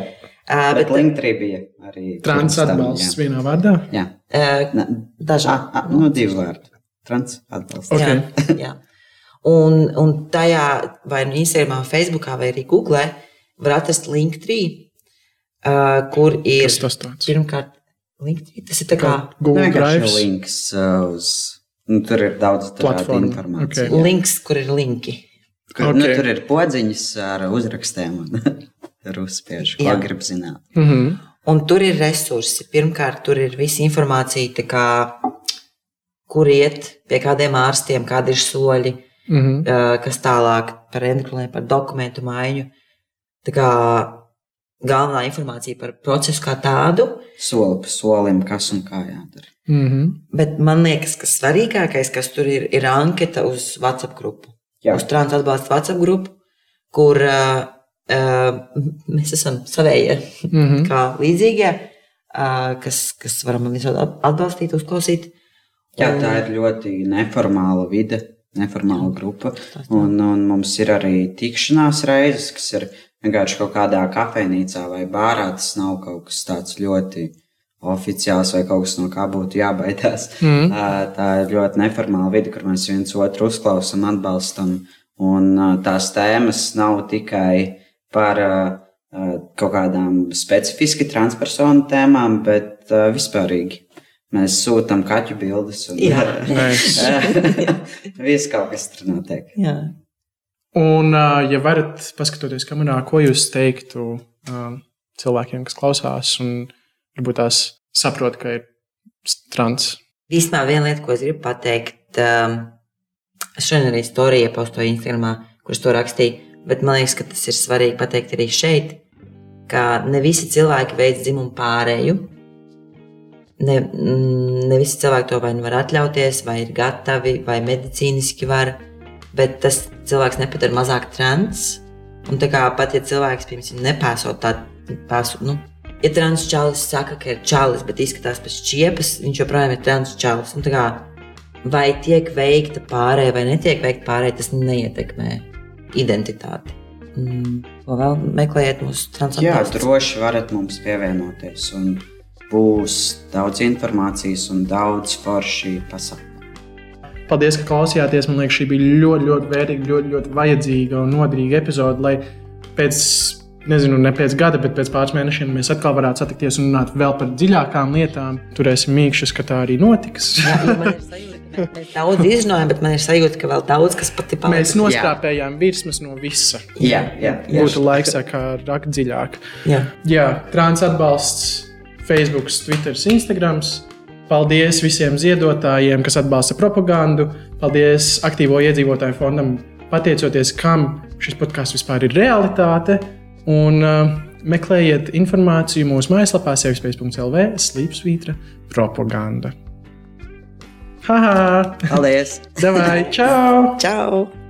Uh, bet bet Linktree bija arī. Trans atbalsts jā. vienā vārdā. Jā, uh, dažādi. nu, divi vārdi. Trans atbalsts. Ok. Jā, jā. Un, un tajā, vai nu Instagramā, Facebookā, vai arī Google, var atrast Linktree, uh, kur ir Kas tas tāds? pirmkārt Linktree. Tas ir tā kā Nu, Google Drive. links uh, uz. Nu, tur ir daudz tādu informāciju. ok. jā. links, kur ir linki. Kur, okay. nu, tur ir podziņas ar uzrakstiem ar uzspiežu, ko Jā. grib zināt. Mm -hmm. Un tur ir resursi. Pirmkārt, tur ir visa informācija, kā, kur iet, pie kādiem ārstiem, kādi ir soļi, Mm -hmm. uh, kas tālāk par endokriniem, par dokumentu maiņu. Tā kā galvenā informācija par procesu kā tādu. Soli pa solim, kas un kā jādara. Mm -hmm. Bet man liekas, ka svarīgākais, kas tur ir, ir anketa uz WhatsApp grupu. Jā. Uz trans atbalsta WhatsApp grupu, kur uh, mēs esam savējie, Mm -hmm. kā līdzīgie, uh, kas, kas varam visādi atbalstīt, uzklausīt. Jā, Un- tā ir ļoti neformāla vide, neformāla grupa. Un, un mums ir arī tikšanās reizes, kas ir vienkārši kaut kādā kafejnīcā vai bārā. Tas nav kaut kas tāds ļoti oficiāls vai kaut kas no kā būtu jābaidās. Mm. Tā ir ļoti neformāla vide, kur mēs viens otru uzklausām, atbalstam. Un tās tēmas nav tikai par ā, ā, kaut kādām specifiski transpersonu tēmām, bet ā, vispārīgi. Mēs sūtām kaķu bildes. Un, Jā. Viss kaut kas tur notiek. Jā. Un, ja varat paskatīties kamerā, ko jūs teiktu cilvēkiem, kas klausās, un varbūt tās saprot, ka ir trans. Īstenībā viena lieta, ko es gribu pateikt, šodien arī storiju iepostoju Instagramā, kurš to rakstīja, bet man liekas, ka tas ir svarīgi pateikt arī šeit, ka ne visi cilvēki veids dzimumu pārēju. Ne, mm, ne visi cilvēki to vai nu var atļauties, vai ir gatavi, vai medicīniski var, bet tas cilvēks nepadara mazāk trans. Un tā kā pat ja cilvēks, piemēram, nepēsot tādu pēsu, nu, ja trans čalis saka, ka ir čalis, bet izskatās pēc čiepas, viņš joprojām ir trans čalis. Tā kā, vai tiek veikta pārējai vai netiek veikta pārējai, tas neietekmē identitāti. Mm, ko vēl meklējiet mūsu Jā, transatlantiskās droši varat mums pievienoties. Un būs daudz informācijas un daudz forši pasākumu. Paldies, ka klausījāties. Man liekas, šī bija ļoti, ļoti vērtīga, ļoti, ļoti vajadzīga un noderīga epizode. Lai pēc, nezinu, ne pēc gada, bet pēc pāris mēnešiem mēs atkal varētu satikties un runāt vēl par dziļākām lietām. Turēsim mīkšķus, ka tā arī notiks. Jā, mēs daudz izrunājam, bet man ir sajūta, ka vēl daudz kas pati Mēs paliek. nostrāpējām virsmas no visa. Jā, jā, jā. Būtu laiks, kā rakt dziļāk. Jā. Jā, trans atbalsts, Facebook, Twitter, Instagram. Paldies visiem ziedotājiem, kas atbalsta propagandu. Paldies aktīvo iedzīvotāju fondam, pateicoties kam šis podkāsts vispār ir realitāte. Un uh, meklējiet informāciju mūsu mājaslapā, sevis.lv, slīpsvītra propaganda. Haha! Paldies! Davai, čau! Čau!